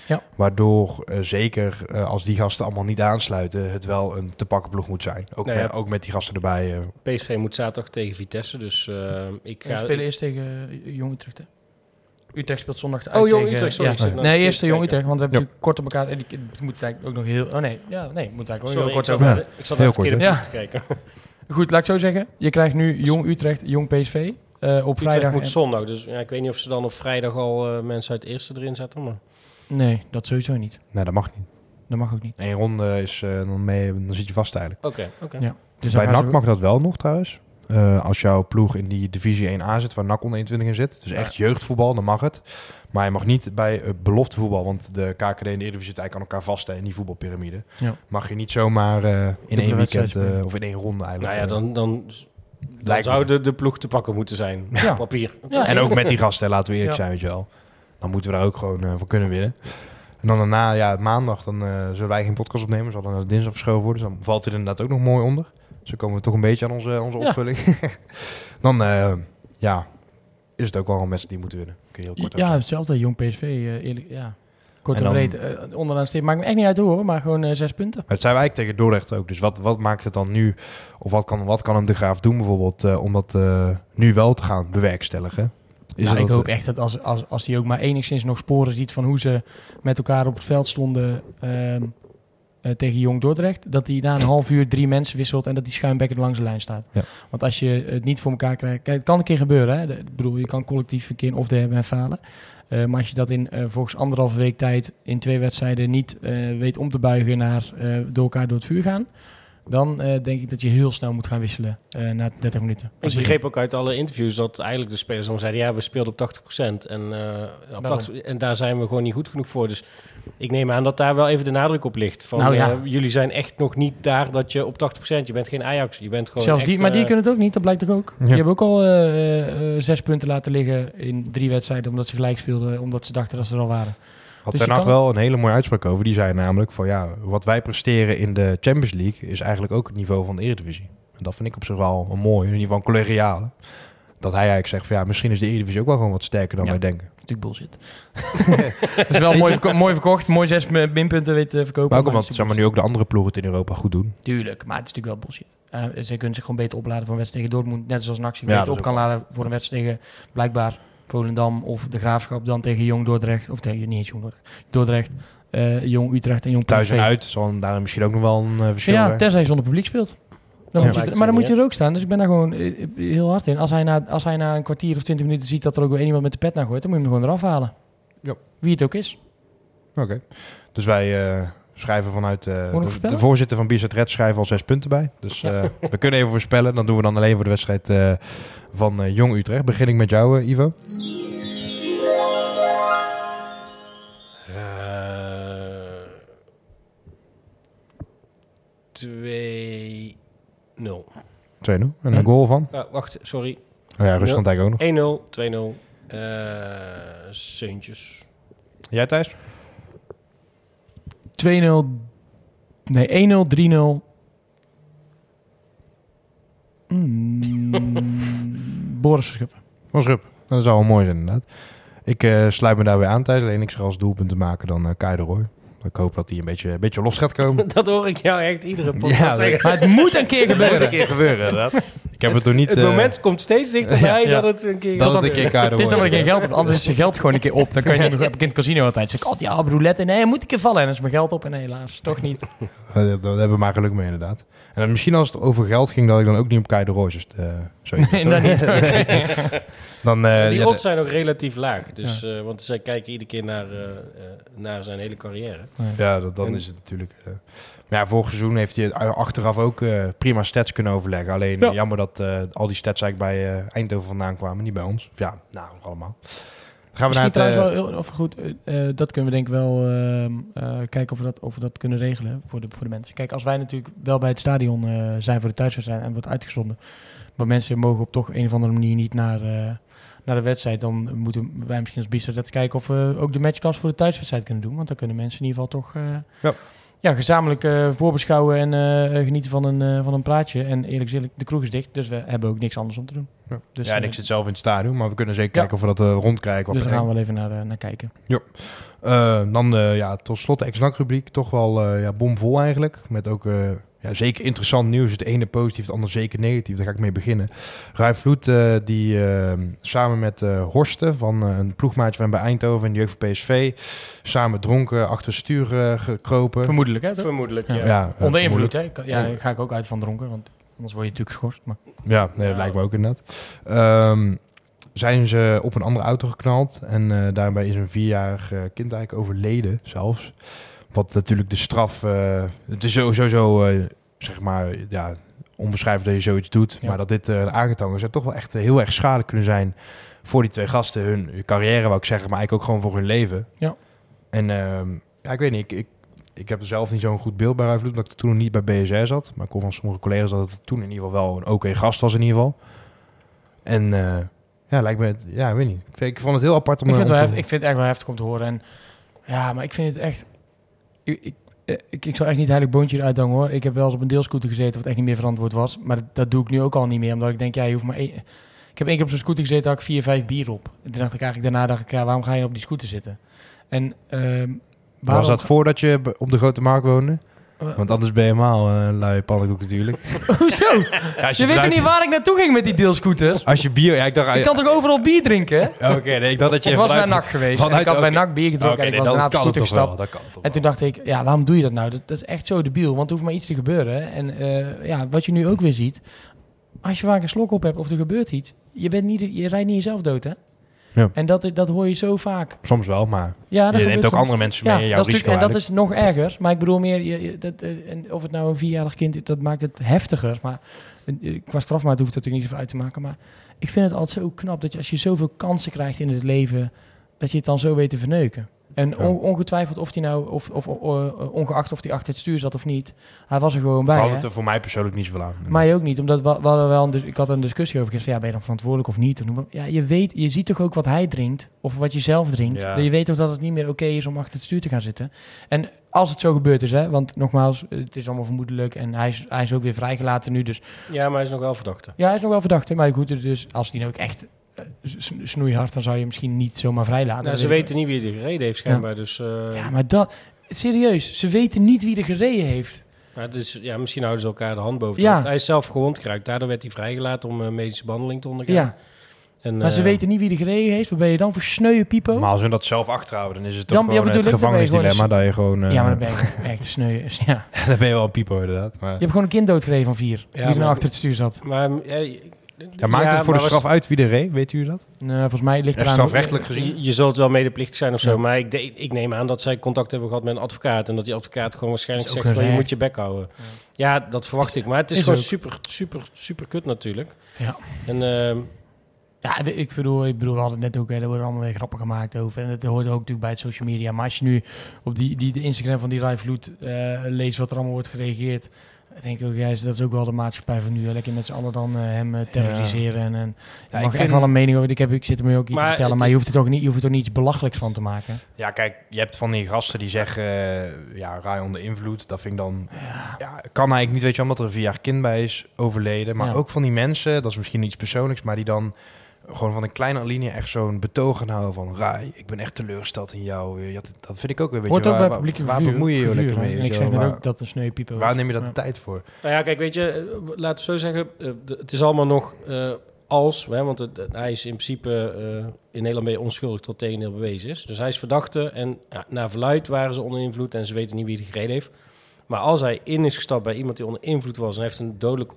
Speaker 3: Ja.
Speaker 2: Waardoor eh, zeker eh, als die gasten allemaal niet aansluiten, het wel een te pakken ploeg moet zijn. Ook,
Speaker 4: Nou ja.
Speaker 2: met, ook met die gasten erbij. eh.
Speaker 4: PSV moet zaterdag tegen Vitesse, dus eh, ik
Speaker 3: We
Speaker 4: ga...
Speaker 3: spelen eerst tegen Jong Utrecht, hè? Utrecht speelt zondag uit
Speaker 4: Oh, Jong
Speaker 3: tegen-
Speaker 4: Utrecht, sorry.
Speaker 3: ja. Nee, eerst de Jong. Utrecht, want we hebben
Speaker 2: Ja.
Speaker 3: natuurlijk kort op elkaar... En die het moet eigenlijk ook nog heel... Oh nee, ja, nee, moet eigenlijk ook
Speaker 4: Sorry,
Speaker 3: heel kort over
Speaker 2: Ja.
Speaker 3: hebben.
Speaker 4: ik zat
Speaker 2: Heel
Speaker 3: kort,
Speaker 4: ploeg te kijken.
Speaker 3: Goed, laat ik zo zeggen. Je krijgt nu Jong Utrecht, Jong PSV eh, op
Speaker 4: Vrijdag
Speaker 3: vrijdag.
Speaker 4: moet
Speaker 3: en-
Speaker 4: zondag, dus ja, ik weet niet of ze dan op vrijdag al eh, mensen uit het eerste erin zetten. Maar...
Speaker 3: Nee, dat sowieso niet.
Speaker 2: Nee, dat mag niet.
Speaker 3: Dat mag ook niet.
Speaker 2: Eén ronde is eh, dan, mee, dan zit je vast eigenlijk.
Speaker 4: Oké, oké.
Speaker 3: Ja. Dus
Speaker 2: Bij NAC
Speaker 3: ze-
Speaker 2: mag dat wel nog trouwens. Eh, als jouw ploeg in die divisie 1A zit, waar NAC onder 21 in zit. Dus
Speaker 4: Ja.
Speaker 2: echt jeugdvoetbal, dan mag het. Maar je mag niet bij uh, beloftevoetbal, want de KKD en de Eredivisie zitten eigenlijk aan elkaar vast hè, in die voetbalpyramide.
Speaker 3: Ja.
Speaker 2: Mag je niet zomaar eh, in één weekend eh, of in één ronde eigenlijk.
Speaker 4: Nou ja,
Speaker 2: eh,
Speaker 4: dan, dan, dan
Speaker 2: Lijkt
Speaker 4: zou de, de ploeg te pakken moeten zijn.
Speaker 3: Ja.
Speaker 4: Op papier.
Speaker 3: Ja,
Speaker 2: en ook met die gasten, laten we eerlijk
Speaker 3: Ja.
Speaker 2: zijn, weet je wel. Dan moeten we daar ook gewoon eh, voor kunnen winnen. En dan daarna, ja, maandag, dan eh, zullen wij geen podcast opnemen. Zal dan dinsdag verschoven worden. Dus dan valt er inderdaad ook nog mooi onder. Zo komen we toch een beetje aan onze, onze
Speaker 3: Ja.
Speaker 2: opvulling. <laughs> dan eh, ja, is het ook wel een wedstrijd die moeten winnen. Kun je heel kort
Speaker 3: Ja, hetzelfde. Jong PSV, eh, eerlijk. Ja. Kort
Speaker 2: En
Speaker 3: breed. eh, onderaan steeds. Maakt me echt niet uit hoor, maar gewoon eh, zes punten.
Speaker 2: Het zijn wij eigenlijk tegen Dordrecht ook. Dus wat, wat maakt het dan nu? Of wat kan, wat kan een De Graaf doen bijvoorbeeld eh, om dat eh, nu wel te gaan bewerkstelligen? Is
Speaker 3: Nou, ik hoop echt dat als, als, als hij ook maar enigszins nog sporen ziet van hoe ze met elkaar op het veld stonden ehm, eh, tegen Jong Dordrecht, dat hij na een half uur drie mensen wisselt en dat die schuimbekker langs de lijn staat.
Speaker 2: Ja.
Speaker 3: Want als je het niet voor elkaar krijgt, kijk, het kan een keer gebeuren. Hè? De- Ik bedoel, je kan collectief een keer een off day hebben en falen. Eh, maar als je dat in uh, volgens anderhalve week tijd in twee wedstrijden niet weet om te buigen naar door elkaar door het vuur gaan, dan uh, denk ik dat je heel snel moet gaan wisselen uh, na 30 minuten.
Speaker 4: Ik begreep ook uit alle interviews dat eigenlijk de spelers dan zeiden... ja, we speelden op 80% en, uh, op 80, en daar zijn we gewoon niet goed genoeg voor. Dus ik neem aan dat daar wel even de nadruk op ligt. Van,
Speaker 3: nou, ja.
Speaker 4: uh, jullie zijn echt nog niet daar dat je op 80%... je bent geen Ajax, je bent gewoon
Speaker 3: Zelfs
Speaker 4: echt,
Speaker 3: die, maar die
Speaker 4: uh,
Speaker 3: kunnen het ook niet, dat blijkt toch ook?
Speaker 2: Ja.
Speaker 3: Die hebben ook al uh, zes punten laten liggen in drie wedstrijden... omdat ze gelijk speelden, omdat ze dachten dat ze er al waren.
Speaker 2: Had
Speaker 3: Dus
Speaker 2: er
Speaker 3: kan-
Speaker 2: wel een hele mooie uitspraak over. Die zei namelijk van ja, wat wij presteren in de Champions League is eigenlijk ook het niveau van de Eredivisie. En dat vind ik op zich wel een mooi, in ieder geval een collegiale. Dat hij eigenlijk zegt van ja, misschien is de Eredivisie ook wel gewoon wat sterker dan
Speaker 3: Ja.
Speaker 2: wij denken.
Speaker 3: Natuurlijk bullshit. <laughs> dat is wel mooi, verko- mooi verkocht, mooi zes mi- minpunten weet te verkopen.
Speaker 2: Maar ook omdat
Speaker 3: het
Speaker 2: zeg maar, nu ook de andere ploegen het in Europa goed doen.
Speaker 3: Tuurlijk, maar het is natuurlijk wel bullshit. Eh, ze kunnen zich gewoon beter opladen voor een wedstrijd tegen Dortmund. Net zoals Naxi
Speaker 2: Ja,
Speaker 3: beter op kan laden voor een wedstrijd tegen blijkbaar Volendam of de Graafschap dan tegen Jong Dordrecht. Of tegen, niet eens Jong Dordrecht. Dordrecht, eh, Jong Utrecht en Jong
Speaker 2: Thuis en uit zal daar misschien ook nog wel een eh, verschil
Speaker 3: Ja,
Speaker 2: zijn.
Speaker 3: tenzij je zonder publiek speelt. Dan
Speaker 2: Ja.
Speaker 3: moet je,
Speaker 4: Lijkt
Speaker 3: maar dan moet je er ook staan. Dus ik ben daar gewoon eh, eh, heel hard in. Als hij, na, als hij na een kwartier of twintig minuten ziet dat er ook weer iemand met de pet naar gooit, dan moet je hem gewoon eraf halen.
Speaker 2: Ja.
Speaker 3: Wie het ook is.
Speaker 2: Oké. Dus wij eh, schrijven vanuit... eh,
Speaker 3: nog
Speaker 2: de, voorzitter van Bizet Red schrijven al zes punten bij. Dus
Speaker 3: Ja.
Speaker 2: eh, we kunnen even voorspellen. Dan doen we dan alleen voor de wedstrijd eh, van eh, Jong Utrecht. Begin ik met jou, Ivo.
Speaker 4: Eh, 2-0.
Speaker 2: 2-0. En een goal van?
Speaker 4: Wacht, sorry. 1-0,
Speaker 2: Oh ja, Rusland eigenlijk ook nog.
Speaker 4: 2-0. Eh Seuntjes.
Speaker 2: Jij Thijs?
Speaker 3: 2-0. Nee, 1-0, 3-0. Mm, Boris Verschuppen.
Speaker 2: Was Rup. Dat zou wel mooi zijn inderdaad. Ik eh, sluit me daarbij aan Thijs. Alleen ik zeg als doelpunt te maken dan uh, Kai de Roy. Ik hoop dat hij een beetje, een beetje los gaat komen. <laughs>
Speaker 4: Dat hoor ik jou echt iedere podcast
Speaker 2: Ja,
Speaker 4: zeggen.
Speaker 3: Maar het moet een keer
Speaker 2: Dat moet een
Speaker 3: gebeuren.
Speaker 2: keer gebeuren inderdaad. <laughs> Ik heb het, nog niet...
Speaker 4: Het
Speaker 2: eh,
Speaker 4: moment komt steeds dichterbij <laughs>
Speaker 3: Ja.
Speaker 4: dat het een keer
Speaker 2: dat het een keer
Speaker 3: Het is dat ik geen geld heb, anders is zijn geld gewoon een keer op. Dan kan je niet meer, heb ik in het casino altijd. Zeg ik, oh ja, roulette, nee, moet ik keer vallen. En dan is mijn geld op en helaas, toch niet.
Speaker 2: Daar hebben we maar geluk mee inderdaad. En dan misschien als het over geld ging, dat ik dan ook niet op Kai de Roy dus, eh, zoiets. <laughs>
Speaker 3: Nee, dat niet. <laughs>
Speaker 2: Dan, eh,
Speaker 4: Die odds zijn ook relatief laag. Dus, eh, want zij kijken iedere keer naar, naar zijn hele carrière.
Speaker 2: Ja, dat, dan
Speaker 4: En-
Speaker 2: is het natuurlijk. eh, maar ja, vorig seizoen heeft hij achteraf ook eh, prima stats kunnen overleggen. Alleen
Speaker 3: Ja.
Speaker 2: jammer dat eh, al die stats eigenlijk bij Eindhoven vandaan kwamen, niet bij ons. Of ja, nou, allemaal. Gaan we naar het.
Speaker 3: trouwens
Speaker 2: eh,
Speaker 3: wel of goed, eh, eh, dat kunnen we denk ik wel ehm, eh, kijken of we, dat, of we dat kunnen regelen voor de, voor de mensen. Kijk, als wij natuurlijk wel bij het stadion zijn voor de thuiswedstrijd en wordt uitgezonden, maar mensen mogen op toch een of andere manier niet naar, naar de wedstrijd, dan moeten wij misschien als Biester dat kijken of we ook de matchcast voor de thuiswedstrijd kunnen doen. Want dan kunnen mensen in ieder geval toch
Speaker 2: Ja.
Speaker 3: Ja, gezamenlijk eh, voorbeschouwen en eh, genieten van een, eh, van een praatje. En eerlijk gezegd, de kroeg is dicht, dus we hebben ook niks anders om te doen.
Speaker 2: ja.
Speaker 3: Dus,
Speaker 2: ja, en
Speaker 3: eh,
Speaker 2: ik zit zelf in het stadion, maar we kunnen zeker
Speaker 3: Ja.
Speaker 2: kijken of we dat eh, rondkrijgen.
Speaker 3: dus daar gaan we wel even naar, eh, naar kijken.
Speaker 2: Eh, dan eh, ja, tot slot de ex-NAC-rubriek. Toch wel eh, ja, bomvol eigenlijk. Met ook eh, ja, zeker interessant nieuws. Het ene positief, het andere zeker negatief. Daar ga ik mee beginnen. Rai Vloed, eh, die eh, samen met eh, Horsten van eh, een ploegmaatje van bij Eindhoven en de jeugd van PSV... samen dronken achter het stuur eh, gekropen.
Speaker 3: Vermoedelijk, hè? toch?
Speaker 4: Vermoedelijk,
Speaker 3: Ja.
Speaker 4: ja.
Speaker 2: ja,
Speaker 3: Onder invloed, hè? Ja, daar ga ik ook uit van dronken, want anders word je natuurlijk geschorst. Maar
Speaker 2: Ja, nee, dat lijkt me ook inderdaad. Ehm, zijn ze op een andere auto geknald. En eh, daarbij is een vierjarig kind eigenlijk overleden zelfs. Wat natuurlijk de straf... eh, het is sowieso, eh, zeg maar, ja, onbeschrijfelijk dat je zoiets doet.
Speaker 3: Ja.
Speaker 2: Maar dat dit uh, aangetangen zou toch wel echt heel erg schadelijk kunnen zijn... voor die twee gasten. Hun carrière, wou ik zeggen, maar eigenlijk ook gewoon voor hun leven.
Speaker 3: Ja.
Speaker 2: En ehm, ja, ik weet niet, ik... ik ik heb er zelf niet zo'n goed beeld bij Ruivloed, omdat ik toen nog niet bij BSR zat. Maar ik hoor van sommige collega's dat het toen in ieder geval wel een oké gast was in ieder geval. En ja, lijkt me, ja, ik weet niet. Ik, vind- ik vond het heel apart om...
Speaker 3: ik, vind het wel ik vind het echt wel heftig om te horen. En ja, maar ik vind het echt... Ik, ik, eh, ik, ik zal echt niet heilig boontje eruit hangen hoor. Ik heb wel eens op een deelscooter gezeten wat echt niet meer verantwoord was. Maar dat, dat doe ik nu ook al niet meer. Omdat ik denk, ja, je hoeft maar één... Ik heb één keer op zo'n scooter gezeten, had ik vier, vijf bier op. En toen dacht ik eigenlijk, daarna dacht ik, ja, waarom ga je op die scooter zitten? En ehm
Speaker 2: Was dat voordat je op de Grote Markt woonde?
Speaker 3: Eh.
Speaker 2: Want anders ben je helemaal een lui pannenkoek natuurlijk. <laughs>
Speaker 3: Hoezo?
Speaker 2: Ja,
Speaker 3: Je weet toch niet waar ik naartoe ging met die deelscooter?
Speaker 2: Als je bier... Ja, ik dacht...
Speaker 3: Ik kan toch overal bier drinken?
Speaker 2: Oké, nee, ik dacht dat je
Speaker 3: Ik was naar NAC geweest.
Speaker 2: vanuit-
Speaker 3: ik had bij. NAC bier gedronken en ik
Speaker 2: nee,
Speaker 3: was daarna op de scooter
Speaker 2: wel,
Speaker 3: gestapt.
Speaker 2: dat kan toch
Speaker 3: En toen dacht ik, ja, waarom doe je dat nou? Dat, dat is echt zo debiel, want er hoeft maar iets te gebeuren. En eh, ja, wat je nu ook weer ziet, als je vaak een slok op hebt of er gebeurt iets, je, bent niet, je rijdt niet jezelf dood, hè?
Speaker 2: Ja.
Speaker 3: En dat, dat hoor je zo vaak.
Speaker 2: Soms wel, maar
Speaker 3: Ja,
Speaker 2: je neemt ook
Speaker 3: soms.
Speaker 2: andere mensen mee in jouw
Speaker 3: dat
Speaker 2: risico
Speaker 3: En dat is nog erger. Maar ik bedoel meer, je, dat, eh, en of het nou een vierjarig kind is, dat maakt het heftiger. Maar eh, qua strafmaat hoeft het natuurlijk niet zoveel uit te maken. Maar ik vind het altijd zo knap dat je als je zoveel kansen krijgt in het leven, dat je het dan zo weet te verneuken. En
Speaker 2: Ja.
Speaker 3: on- ongetwijfeld of hij nou, of, of eh, ongeacht of hij achter het stuur zat of niet, hij was er gewoon bij.
Speaker 2: Valt het er voor mij persoonlijk niet zoveel aan.
Speaker 3: Mij ook niet, omdat we, we hadden wel een, ik had een discussie over gisteren. Ja, ben je dan verantwoordelijk of niet? Ja, je weet, je ziet toch ook wat hij drinkt of wat je zelf drinkt.
Speaker 2: Ja.
Speaker 3: Je weet toch dat het niet meer oké is om achter het stuur te gaan zitten. En als het zo gebeurd is, hè, want nogmaals, het is allemaal vermoedelijk en hij is, hij is ook weer vrijgelaten nu, dus
Speaker 4: Ja, maar hij is nog wel verdachte.
Speaker 3: ja, hij is nog wel verdachte. Maar goed, dus als die nou ook echt snoeihard, dan zou je misschien niet zomaar vrijlaten.
Speaker 4: Nou, ze weten niet wie er gereden heeft, schijnbaar. Dus, eh.
Speaker 3: Ja, maar dat, serieus, ze weten niet wie er gereden heeft.
Speaker 4: maar dus, ja, misschien houden ze elkaar de hand boven
Speaker 3: Ja.
Speaker 4: Hij is zelf gewond geraakt. Daardoor werd hij vrijgelaten om eh, medische behandeling te ondergaan.
Speaker 3: Ja,
Speaker 4: En,
Speaker 3: maar ze
Speaker 4: eh,
Speaker 3: weten niet wie er gereden heeft. Wat ben je dan voor sneuwe pipo?
Speaker 2: Maar als we dat zelf achterhouden, dan is het
Speaker 3: Dan-
Speaker 2: toch
Speaker 3: ja,
Speaker 2: gewoon
Speaker 3: bedoel
Speaker 2: het
Speaker 3: ik, dan ben je gewoon
Speaker 2: gevangenisdilemma. Dat je gewoon... eh,
Speaker 3: Ja, maar dan ben je echt een sneu. <laughs> Ja.
Speaker 2: dan ben je wel een pipo inderdaad. Maar,
Speaker 3: Je hebt gewoon een kind doodgereden van vier. die er nou achter het stuur zat.
Speaker 4: Maar ja,
Speaker 2: ja, maakt het voor de
Speaker 4: was-
Speaker 2: straf uit wie er reed? Weet u dat?
Speaker 3: Nou, volgens mij ligt
Speaker 2: Echt
Speaker 3: eraan...
Speaker 2: strafrechtelijk gezien?
Speaker 4: Je, je zult wel medeplichtig zijn of zo,
Speaker 3: Ja.
Speaker 4: maar ik, de- ik neem aan dat zij contact hebben gehad met een advocaat en dat die advocaat gewoon waarschijnlijk zegt van je moet je bek houden. Ja, dat verwacht ik, maar het is,
Speaker 3: is
Speaker 4: gewoon
Speaker 3: ook.
Speaker 4: super, super, super kut natuurlijk.
Speaker 3: Ja.
Speaker 4: En ehm,
Speaker 3: Ja, ik bedoel, ik bedoel, we hadden het net ook, hè, er worden allemaal weer grappen gemaakt over. En het hoort ook natuurlijk bij het social media. Maar als je nu op die, die de Instagram van die Rai Vloed eh, leest wat er allemaal wordt gereageerd. Dan denk ik ook, dat is ook wel de maatschappij van nu. hè. Lekker met z'n allen dan eh, hem eh, terroriseren. En, en
Speaker 2: Ja, ik
Speaker 3: mag
Speaker 2: vind-
Speaker 3: echt wel een mening over. Ik, heb, ik zit er me ook iets
Speaker 4: Maar
Speaker 3: te vertellen. Maar je hoeft, het ook niet, je hoeft er toch niet iets belachelijks van te maken.
Speaker 2: Ja, kijk, je hebt van die gasten die zeggen, eh, ja, raai onder invloed. Dat vind ik dan, ja, kan eigenlijk niet, weet je, omdat er een vierjarig kind bij is overleden. Maar
Speaker 3: Ja.
Speaker 2: ook van die mensen, dat is misschien iets persoonlijks, maar die dan gewoon van een kleine alinea echt zo'n betoog gaan houden van, Rai, ik ben echt teleurgesteld in jou. Je had- dat vind ik ook weer, weet
Speaker 3: Hoort
Speaker 2: je,
Speaker 3: ook
Speaker 2: waar,
Speaker 3: bij publieke
Speaker 2: waar, waar
Speaker 3: vervuur-
Speaker 2: bemoei je je lekker mee?
Speaker 3: En ik zeg net ook dat een sneu pipo
Speaker 2: waar neem je dat
Speaker 3: Ja.
Speaker 2: de tijd voor?
Speaker 4: nou ja, kijk, weet je, eh, laten we zo zeggen, eh, het is allemaal nog eh, als, hè, want het, hij is in principe eh, in Nederland ben je onschuldig tot tegendeel bewezen is. Dus hij is verdachte en ja, naar verluid waren ze onder invloed en ze weten niet wie er gereden heeft. Maar als hij in is gestapt bij iemand die onder invloed was en heeft een dodelijk,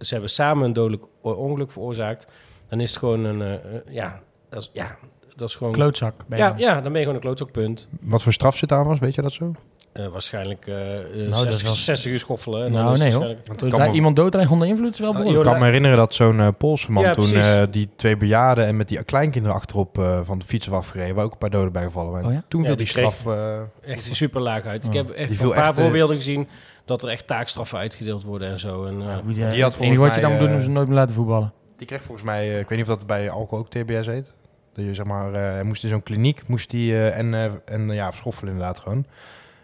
Speaker 4: ze hebben samen een dodelijk ongeluk veroorzaakt, dan is het gewoon een, eh, eh, ja, dat is, ja, dat is gewoon...
Speaker 3: Klootzak. Ben je
Speaker 4: ja,
Speaker 3: dan.
Speaker 4: ja, dan ben je gewoon een klootzakpunt.
Speaker 2: Wat voor straf zit aan was, weet je dat zo?
Speaker 4: Eh, waarschijnlijk
Speaker 3: Nou, is
Speaker 4: 60,
Speaker 3: wel-
Speaker 4: 60 uur schoffelen. En dan
Speaker 3: Nou,
Speaker 4: is het
Speaker 3: nee, hoor.
Speaker 2: kan me-
Speaker 3: iemand doodrijdt onder invloed is wel behoorlijk.
Speaker 2: Ik kan me herinneren dat zo'n eh, Poolse man
Speaker 4: Ja,
Speaker 2: toen eh, die twee bejaarden en met die kleinkinderen achterop eh, van de fiets was afgereden, waar ook een paar doden bij gevallen waren.
Speaker 3: Oh ja?
Speaker 2: Toen
Speaker 4: Ja,
Speaker 2: viel
Speaker 4: die
Speaker 2: straf... eh,
Speaker 4: echt super laag uit. Ik
Speaker 3: Oh.
Speaker 4: heb echt een paar
Speaker 2: echt,
Speaker 4: voorbeelden gezien dat er echt taakstraffen uitgedeeld worden en zo. En.
Speaker 2: Die had volgens
Speaker 3: wat je dan moet doen is hem nooit meer laten voetballen.
Speaker 2: Die kreeg volgens mij, eh, ik weet niet of dat bij alcohol ook TBS heet. Dat je zeg maar, eh, hij moest in zo'n kliniek, moest hij eh, en, eh, en ja, schoffelen inderdaad gewoon.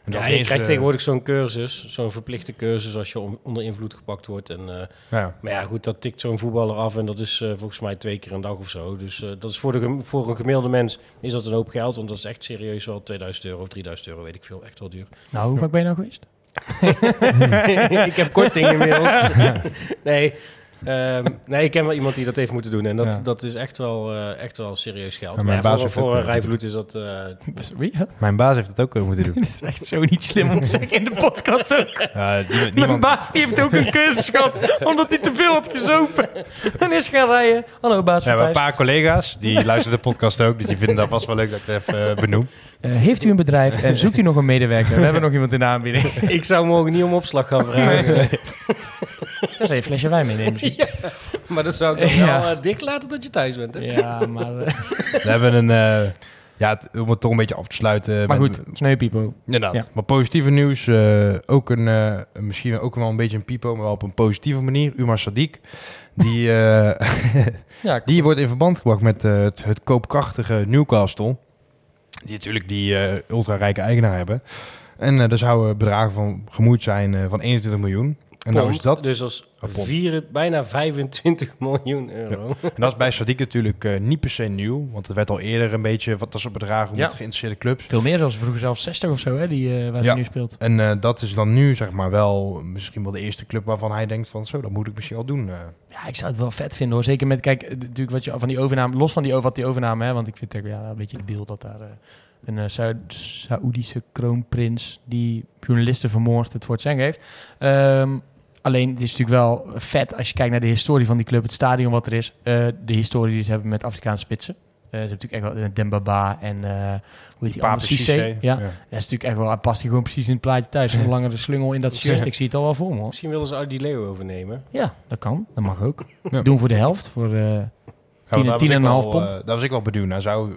Speaker 2: En
Speaker 4: ja,
Speaker 2: dan
Speaker 4: je
Speaker 2: eens,
Speaker 4: krijgt tegenwoordig zo'n cursus, zo'n verplichte cursus als je on- onder invloed gepakt wordt. En, eh,
Speaker 2: Ja,
Speaker 4: maar ja, goed, dat tikt zo'n voetballer af en dat is eh, volgens mij twee keer een dag of zo. Dus eh, dat is voor, de, voor een gemiddelde mens is dat een hoop geld, want dat is echt serieus wel 2000 euro of 3000 euro, weet ik veel, echt wel duur.
Speaker 3: Nou, hoe vaak ben je nou geweest? <laughs>
Speaker 4: ik heb korting inmiddels. <laughs> nee, ehm, nee, ik ken wel iemand die dat heeft moeten doen. En dat,
Speaker 3: Ja.
Speaker 4: dat is echt wel, eh, echt wel serieus geld.
Speaker 2: Ja,
Speaker 4: maar
Speaker 2: mijn
Speaker 4: ja,
Speaker 2: baas
Speaker 4: voor, een
Speaker 2: wel-
Speaker 4: rijvloed is dat... eh, <laughs>
Speaker 3: Wie?
Speaker 2: Mijn baas heeft het ook eh, moeten <laughs> doen.
Speaker 3: Dit is echt zo niet slim om te zeggen in de podcast ook. <laughs>
Speaker 2: Ja, die-
Speaker 3: Mijn baas die heeft ook een cursus gehad omdat hij te veel had gezopen. En is gaan rijden. Hallo baas
Speaker 2: hebben een paar collega's, die luisteren de podcast ook, dus die vinden dat vast wel leuk dat ik het even eh, benoem.
Speaker 3: Eh, heeft u een bedrijf en zoekt u nog een medewerker? We hebben nog iemand in de aanbieding.
Speaker 4: ik zou morgen niet om opslag gaan vragen.
Speaker 3: Dan zou je een flesje wijn meenemen misschien. <laughs>
Speaker 4: Maar dat zou ik dan
Speaker 3: Ja.
Speaker 4: wel eh, dicht laten tot je thuis bent. Hè?
Speaker 3: Ja, maar... eh,
Speaker 2: We hebben een, eh, ja, om het toch een beetje af te sluiten.
Speaker 3: maar
Speaker 2: met-
Speaker 3: goed, sneupipo.
Speaker 2: Inderdaad.
Speaker 3: Ja.
Speaker 2: Maar positieve nieuws. eh, ook een, eh, misschien ook wel een beetje een pipo, maar wel op een positieve manier. Umar Sadiq. Die, eh, <laughs>
Speaker 3: Ja,
Speaker 2: die wordt in verband gebracht met het, het koopkrachtige Newcastle. Die natuurlijk die ultra-rijke eigenaar hebben. En eh er zouden bedragen van gemoeid zijn van 21 miljoen. En nou is dat,
Speaker 4: Dus als vier, bijna 25 <laughs> miljoen euro.
Speaker 2: en dat is bij Sadiq natuurlijk eh, niet per se nieuw. Want er werd al eerder een beetje wat dat soort bedragen
Speaker 3: Ja.
Speaker 2: met geïnteresseerde clubs.
Speaker 3: Veel meer, zoals vroeger zelfs 60 of zo, hè, die, eh, waar
Speaker 2: Ja.
Speaker 3: hij nu speelt.
Speaker 2: En eh, dat is dan nu zeg maar wel misschien wel de eerste club waarvan hij denkt van zo, dat moet ik misschien wel doen. eh.
Speaker 3: Ja, ik zou het wel vet vinden hoor. Zeker met, kijk, natuurlijk wat je van die overname, los van die, over- wat die overname, hè, want ik vind het ja, een beetje debiel dat daar een eh, Saoedische kroonprins die journalisten vermoord het voor het zeggen heeft. Ehm, alleen, het is natuurlijk wel vet als je kijkt naar de historie van die club, het stadion wat er is, eh, de historie die ze hebben met Afrikaanse spitsen. Eh, ze hebben natuurlijk echt wel uh, Dembaba en eh hoe heet die andere Cissé. Ja.
Speaker 2: ja.
Speaker 3: dat is natuurlijk echt wel, hij past hij gewoon precies in het plaatje thuis. Zo'n langere slungel in dat shirt, ik zie het al wel voor me.
Speaker 4: Misschien willen ze Audi Leo overnemen.
Speaker 3: Ja, dat kan. Dat mag ook.
Speaker 2: Ja.
Speaker 3: Doen voor de helft. Voor, eh,
Speaker 2: Ja,
Speaker 3: Tien-
Speaker 2: was
Speaker 3: tien en een half pond.
Speaker 2: eh, daar was ik wel benieuwd naar. Zou,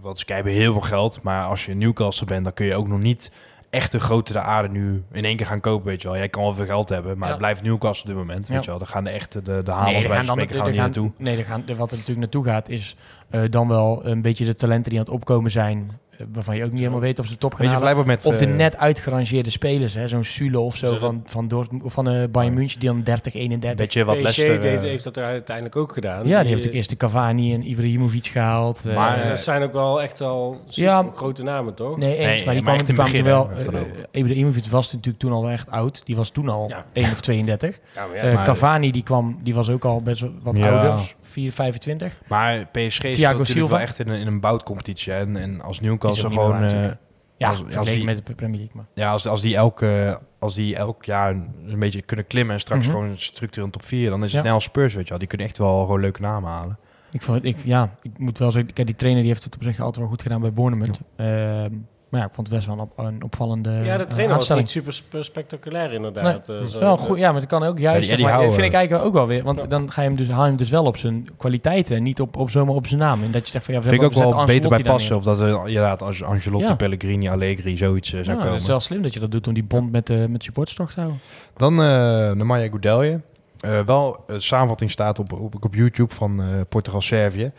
Speaker 2: want ze hebben heel veel geld, maar als je Newcastle bent, dan kun je ook nog niet echt de grote de aarde nu in één keer gaan kopen, weet je wel. Jij kan wel veel geld hebben, maar
Speaker 3: Ja.
Speaker 2: het blijft Newcastle op dit moment, weet je wel. Dan gaan de echte, de, de
Speaker 3: nee,
Speaker 2: halen bij
Speaker 3: gaan dan,
Speaker 2: gaan er niet
Speaker 3: gaan-
Speaker 2: naartoe.
Speaker 3: nee, er gaan, wat er natuurlijk naartoe gaat is eh, dan wel een beetje de talenten die aan het opkomen zijn. Waarvan je ook niet helemaal weet of ze top gaan halen.
Speaker 2: met...
Speaker 3: Of de
Speaker 2: eh,
Speaker 3: net uitgerangeerde spelers, hè, zo'n Sule of zo van, van, Dortmund, of van eh Bayern München, die dan 30, 31.
Speaker 2: Weet je wat
Speaker 4: PSG
Speaker 2: Leicester...
Speaker 4: deed-
Speaker 2: eh,
Speaker 4: heeft dat er uiteindelijk ook gedaan.
Speaker 3: ja, die hebben
Speaker 4: Die,
Speaker 3: natuurlijk eerst de Cavani en Ibrahimovic gehaald. eh,
Speaker 2: Maar,
Speaker 4: dat zijn ook wel echt
Speaker 3: Ja,
Speaker 4: super grote namen, toch?
Speaker 3: nee, eens,
Speaker 2: nee,
Speaker 3: maar die
Speaker 2: maar
Speaker 3: kwam, kwam
Speaker 2: begin,
Speaker 3: wel...
Speaker 2: heeft
Speaker 3: eh, Ibrahimovic was natuurlijk toen al wel echt oud. Die was toen al
Speaker 4: Ja.
Speaker 3: 1 of 32.
Speaker 4: Ja, maar ja,
Speaker 2: maar-
Speaker 3: Cavani die kwam, die was ook al best wel wat
Speaker 2: Ja.
Speaker 3: ouder, 4, 25.
Speaker 2: Maar PSG speelt
Speaker 3: Thiago
Speaker 2: natuurlijk wel echt in een, in een boutcompetitie. En, en als
Speaker 3: Is
Speaker 2: Newcastle gewoon... eh.
Speaker 3: Ja,
Speaker 2: als- als
Speaker 3: vergeleken
Speaker 2: die-
Speaker 3: met de Premier League. Maar.
Speaker 2: ja, als, als, die elke, als die elk jaar een beetje kunnen klimmen en straks
Speaker 3: Mhm.
Speaker 2: gewoon structureel in top 4, dan is
Speaker 3: Ja.
Speaker 2: het snel Spurs, weet je wel. Die kunnen echt wel gewoon leuke namen halen.
Speaker 3: Ik, vond, ik, ja, ik moet wel zeggen, kijk, die trainer die heeft het op zich altijd wel goed gedaan bij Bournemouth. Ehm, maar ja, ik vond het best wel een, op- een opvallende
Speaker 4: ja, de
Speaker 3: eh,
Speaker 4: trainer was
Speaker 3: aanstelling.
Speaker 4: niet super sp- spectaculair inderdaad. eh, zo.
Speaker 3: Wel goed, ja, maar dat kan ook juist.
Speaker 2: die Eddie
Speaker 3: maar, vind ik
Speaker 2: eh,
Speaker 3: eigenlijk ook wel weer. Want dan ga je hem dus, haal je hem dus wel op zijn kwaliteiten. en Niet op, op zomaar op zijn naam. En dat je zegt van ja, we
Speaker 2: Vind ik ook
Speaker 3: we
Speaker 2: wel beter bij passen. Of dat er inderdaad als Angelotti,
Speaker 3: Ja.
Speaker 2: Pellegrini, Allegri, zoiets eh,
Speaker 3: neer.
Speaker 2: zou
Speaker 3: Ja,
Speaker 2: komen.
Speaker 3: het is wel slim dat je dat doet om die bond met de, met de supporters toch te houden.
Speaker 2: Dan eh de Maya Goudelje. Eh, wel, de samenvatting staat op, op, op YouTube van eh, Portugal-Servië.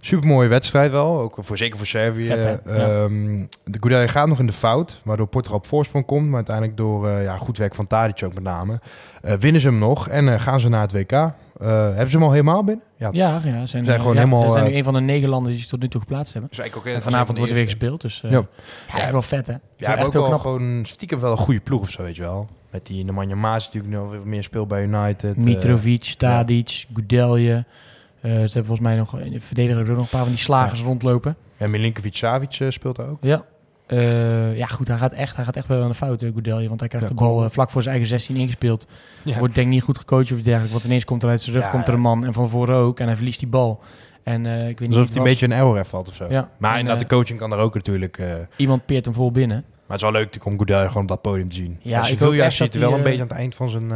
Speaker 2: Supermooie wedstrijd wel, ook voor, zeker voor Servië.
Speaker 3: Vet.
Speaker 2: Ehm, de Goudelje gaat nog in de fout, waardoor Portugal op voorsprong komt. Maar uiteindelijk door eh, ja, goed werk van Tadic ook met name. eh, winnen ze hem nog en eh, gaan ze naar het WK. Eh, hebben ze hem al helemaal binnen? Ja,
Speaker 3: Ja, ja, zijn,
Speaker 2: Zijn gewoon
Speaker 3: ja,
Speaker 2: helemaal,
Speaker 3: Ze zijn nu een van de negen landen die zich tot nu toe geplaatst hebben.
Speaker 2: Dus ook,
Speaker 3: En vanavond wordt er weer gespeeld. Dus eh,
Speaker 2: Ja.
Speaker 3: ja, echt wel vet hè. Ik
Speaker 2: Ja,
Speaker 3: het
Speaker 2: ook
Speaker 3: echt
Speaker 2: wel
Speaker 3: knap.
Speaker 2: gewoon stiekem wel een goede ploeg of zo, weet je wel. Met die Nemanja Maas natuurlijk nog weer meer speelt bij United.
Speaker 3: Mitrovic, Tadic, Goudelje. Eh, ze hebben volgens mij nog in de verdediger nog een paar van die slagers rondlopen.
Speaker 2: En Milinkovic Savic eh, speelt daar ook.
Speaker 3: Ja. Eh, ja, goed, hij gaat echt, hij gaat echt wel aan de fout, Goudelje. Want hij krijgt
Speaker 2: Ja,
Speaker 3: de bal vlak voor zijn eigen 16 ingespeeld.
Speaker 2: Ja.
Speaker 3: Wordt denk ik niet goed gecoacht of dergelijke. Want ineens komt er uit zijn rug
Speaker 2: Ja,
Speaker 3: komt er een man. En van voren ook. En hij verliest die bal. En ik weet niet
Speaker 2: Alsof
Speaker 3: wie
Speaker 2: hij een
Speaker 3: het
Speaker 2: beetje een error valt of zo. Maar
Speaker 3: En,
Speaker 2: inderdaad, de coaching kan er ook natuurlijk. maar.
Speaker 3: Iemand peert hem vol binnen.
Speaker 2: het is wel leuk om Goodell gewoon op dat podium te zien.
Speaker 3: Ja,
Speaker 2: Als je
Speaker 3: ik echt
Speaker 2: ziet wel een beetje aan het eind van zijn...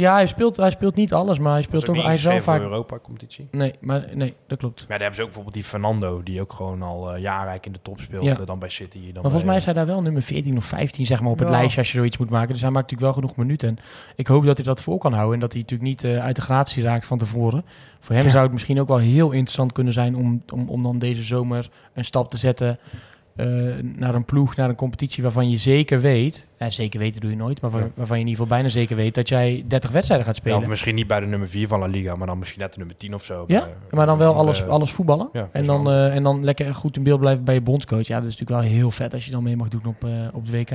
Speaker 2: eh
Speaker 3: Ja, hij speelt, hij speelt niet alles. Maar hij speelt toch... Hij is wel vaak...
Speaker 2: Europa-competitie.
Speaker 3: Nee, maar, nee, dat klopt.
Speaker 2: Maar daar hebben ze ook bijvoorbeeld die Fernando, die ook gewoon al eh jaren eigenlijk in de top speelt.
Speaker 3: Ja.
Speaker 2: eh, dan bij City. Dan
Speaker 3: Maar volgens mij is hij daar wel nummer 14 of 15 zeg maar, op het lijstje als je zoiets moet maken. Dus hij maakt natuurlijk wel genoeg minuten. En ik hoop dat hij dat voor kan houden. En dat hij natuurlijk niet eh, uit de gratie raakt van tevoren. Voor hem
Speaker 2: Ja.
Speaker 3: zou het misschien ook wel heel interessant kunnen zijn om, om, om dan deze zomer een stap te zetten eh, naar een ploeg, naar een competitie waarvan je zeker weet, ja, zeker weten doe je nooit, maar waar- waarvan je in ieder geval bijna zeker weet dat jij 30 wedstrijden gaat
Speaker 2: Ja,
Speaker 3: spelen.
Speaker 2: of misschien niet bij de nummer 4 van La Liga, maar dan misschien net de nummer 10 of zo.
Speaker 3: Ja,
Speaker 2: Bij-
Speaker 3: maar dan wel alles, alles voetballen.
Speaker 2: Ja,
Speaker 3: En dan, eh, en dan lekker goed in beeld blijven bij je bondscoach. Ja, dat is natuurlijk wel heel vet als je dan mee mag doen op, eh, op de WK.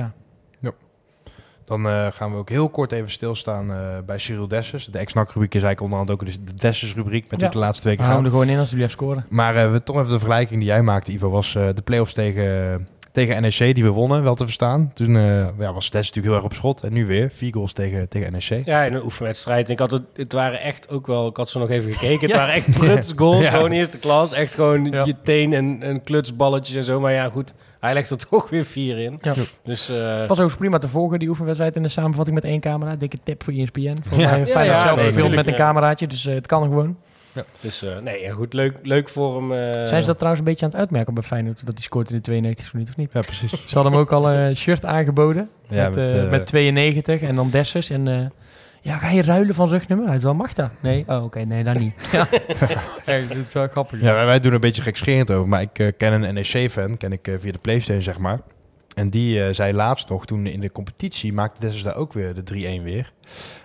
Speaker 2: Dan eh, gaan we ook heel kort even stilstaan eh, bij Cyril Dessers. De ex-NAC-rubriek is eigenlijk onderhand ook dus de Dessers-rubriek met
Speaker 3: Ja.
Speaker 2: de laatste
Speaker 3: We
Speaker 2: weken
Speaker 3: houden
Speaker 2: gaan.
Speaker 3: hem er gewoon in als hij blijft scoren.
Speaker 2: Maar eh, we toch even de vergelijking die jij maakte, Ivo, was eh, de play-offs tegen, tegen NEC die we wonnen, wel te verstaan. Toen eh, ja, was Dessers natuurlijk heel erg op schot. En nu weer vier goals tegen, tegen NEC.
Speaker 4: Ja, in een oefenwedstrijd. Ik had het, het waren echt ook wel, ik had ze nog even gekeken. Het <laughs> waren echt pruts goals, <laughs>
Speaker 2: Ja.
Speaker 4: gewoon eerste klas. Echt gewoon
Speaker 3: Ja.
Speaker 4: je teen en, en klutsballetjes en zo. Maar ja, goed, hij legt er <laughs> toch weer vier in.
Speaker 3: Ja.
Speaker 4: Dus eh,
Speaker 3: Het was ook prima te volgen, die oefenwedstrijd in de samenvatting met één camera. Dikke tip voor ESPN. Voor
Speaker 2: Ja.
Speaker 3: mij
Speaker 4: Ja,
Speaker 3: fijn
Speaker 4: ja,
Speaker 3: zelf
Speaker 4: nee,
Speaker 3: gefilmd
Speaker 4: tuurlijk,
Speaker 3: met een
Speaker 4: ja.
Speaker 3: cameraatje, dus eh, het kan gewoon.
Speaker 4: Dus eh, nee, ja, goed, leuk, leuk voor hem. eh.
Speaker 3: Zijn ze dat trouwens een beetje aan het uitmerken bij Feyenoord, dat hij scoort in de 92 minuut of niet?
Speaker 2: Ja, precies.
Speaker 3: Ze hadden hem ook al een shirt aangeboden
Speaker 2: Ja,
Speaker 3: met,
Speaker 2: met,
Speaker 3: eh,
Speaker 2: eh,
Speaker 3: met 92 en dan Dessers. En eh, ja, ga je ruilen van rugnummer? Uit wel mag dat? Nee? Oh, oké, nee, dan niet. ja. <laughs> Echt, dat is wel grappig.
Speaker 2: Ja, wij, wij doen er een beetje gekscherend over. Maar ik eh, ken een NEC-fan, ken ik eh, via de Playstation, zeg maar. En die eh, zei laatst nog, toen in de competitie, maakte Dessers daar ook weer de 3-1 weer.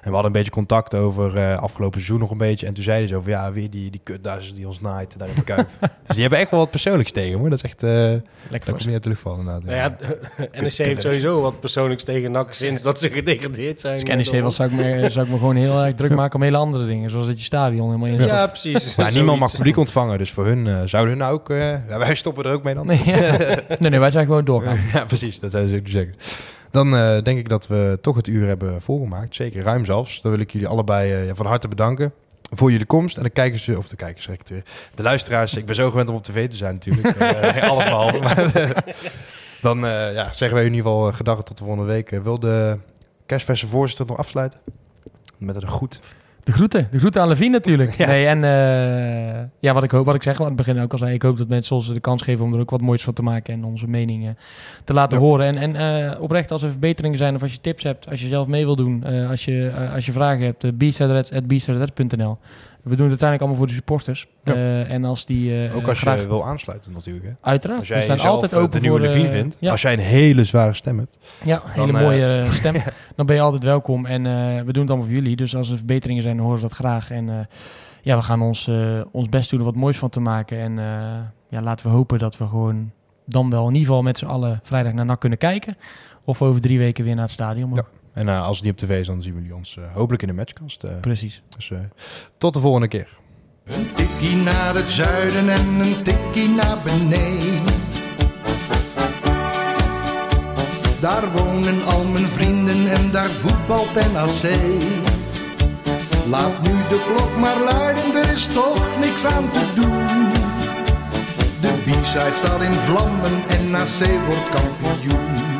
Speaker 2: En we hadden een beetje contact over eh, afgelopen seizoen nog een beetje. En toen zeiden ze over, ja, weer die, die kutduizers die ons naait daar in de Kuip. <laughs> dus die hebben echt wel wat persoonlijks tegen, hoor. Dat is echt... eh
Speaker 3: Lekker
Speaker 2: dat
Speaker 3: voor
Speaker 2: komt niet uit de lucht vallen, inderdaad.
Speaker 4: Nou ja, <laughs> NEC heeft sowieso wat persoonlijks tegen NAC sinds dat ze gedegradeerd zijn.
Speaker 3: Ik NEC was, zou ik, me, <laughs> zou ik me gewoon heel erg druk maken om hele andere dingen. Zoals dat je stadion helemaal in
Speaker 4: Ja, precies.
Speaker 2: Ja, niemand mag publiek ontvangen, dus voor hun zouden hun nou ook... eh, ja, wij stoppen er ook mee dan.
Speaker 3: Nee, nee, nee, wij zijn gewoon doorgaan.
Speaker 2: ja, precies. Dat zou ze ook zeggen. Dan eh, denk ik dat we toch het uur hebben volgemaakt. Zeker ruim zelfs. Dan wil ik jullie allebei eh, van harte bedanken voor jullie komst. En de kijkers, of de kijkers, zeg ik weer. De luisteraars. Ik ben zo gewend om op tv te zijn natuurlijk. Eh, <laughs> <laughs> alles behalve. Maar, <laughs> dan eh, ja, zeggen wij in ieder geval eh, gedag tot de volgende week. Eh, wil de kerstverse voorzitter nog afsluiten? Met een goed.
Speaker 3: De groeten. De groeten aan Levine natuurlijk. <laughs>
Speaker 2: Ja.
Speaker 3: Nee, en eh, ja, wat ik hoop, wat ik zeg aan het begin ook al zei, ik hoop dat mensen ons de kans geven om er ook wat moois van te maken en onze meningen te laten
Speaker 2: Ja.
Speaker 3: horen. En, en eh, oprecht, als er verbeteringen zijn of als je tips hebt, als je zelf mee wil doen, eh, als, je, als je vragen hebt, uh. We doen het uiteindelijk allemaal voor de supporters.
Speaker 2: Ja.
Speaker 3: Eh, en als die eh,
Speaker 2: Ook als
Speaker 3: graag,
Speaker 2: je wil aansluiten natuurlijk. Hè?
Speaker 3: uiteraard,
Speaker 2: Als
Speaker 3: we
Speaker 2: jij
Speaker 3: zijn altijd
Speaker 2: eh,
Speaker 3: open
Speaker 2: de nieuwe
Speaker 3: voor...
Speaker 2: Levine vindt.
Speaker 3: Ja,
Speaker 2: Als jij een hele zware stem hebt.
Speaker 3: ja, hele
Speaker 2: Dan, eh,
Speaker 3: mooie <laughs> stem. Dan ben je altijd welkom. En we doen het allemaal voor jullie. Dus als er verbeteringen zijn, dan horen ze dat graag. En ja, we gaan ons, ons best doen om wat moois van te maken. En ja, laten we hopen dat we gewoon dan wel in ieder geval met z'n allen vrijdag naar NAC kunnen kijken. Of over drie weken weer naar het stadion.
Speaker 2: Ja. En eh, als het niet op tv is, dan zien jullie ons eh, hopelijk in de matchkast. eh.
Speaker 3: Precies.
Speaker 2: dus eh, tot de volgende keer.
Speaker 1: Een tikkie naar het zuiden en een tikkie naar beneden. Daar wonen al mijn vrienden en daar voetbalt NAC. Laat nu de klok maar luiden, er is toch niks aan te doen. De B-side staat in vlammen en NAC wordt kampioen.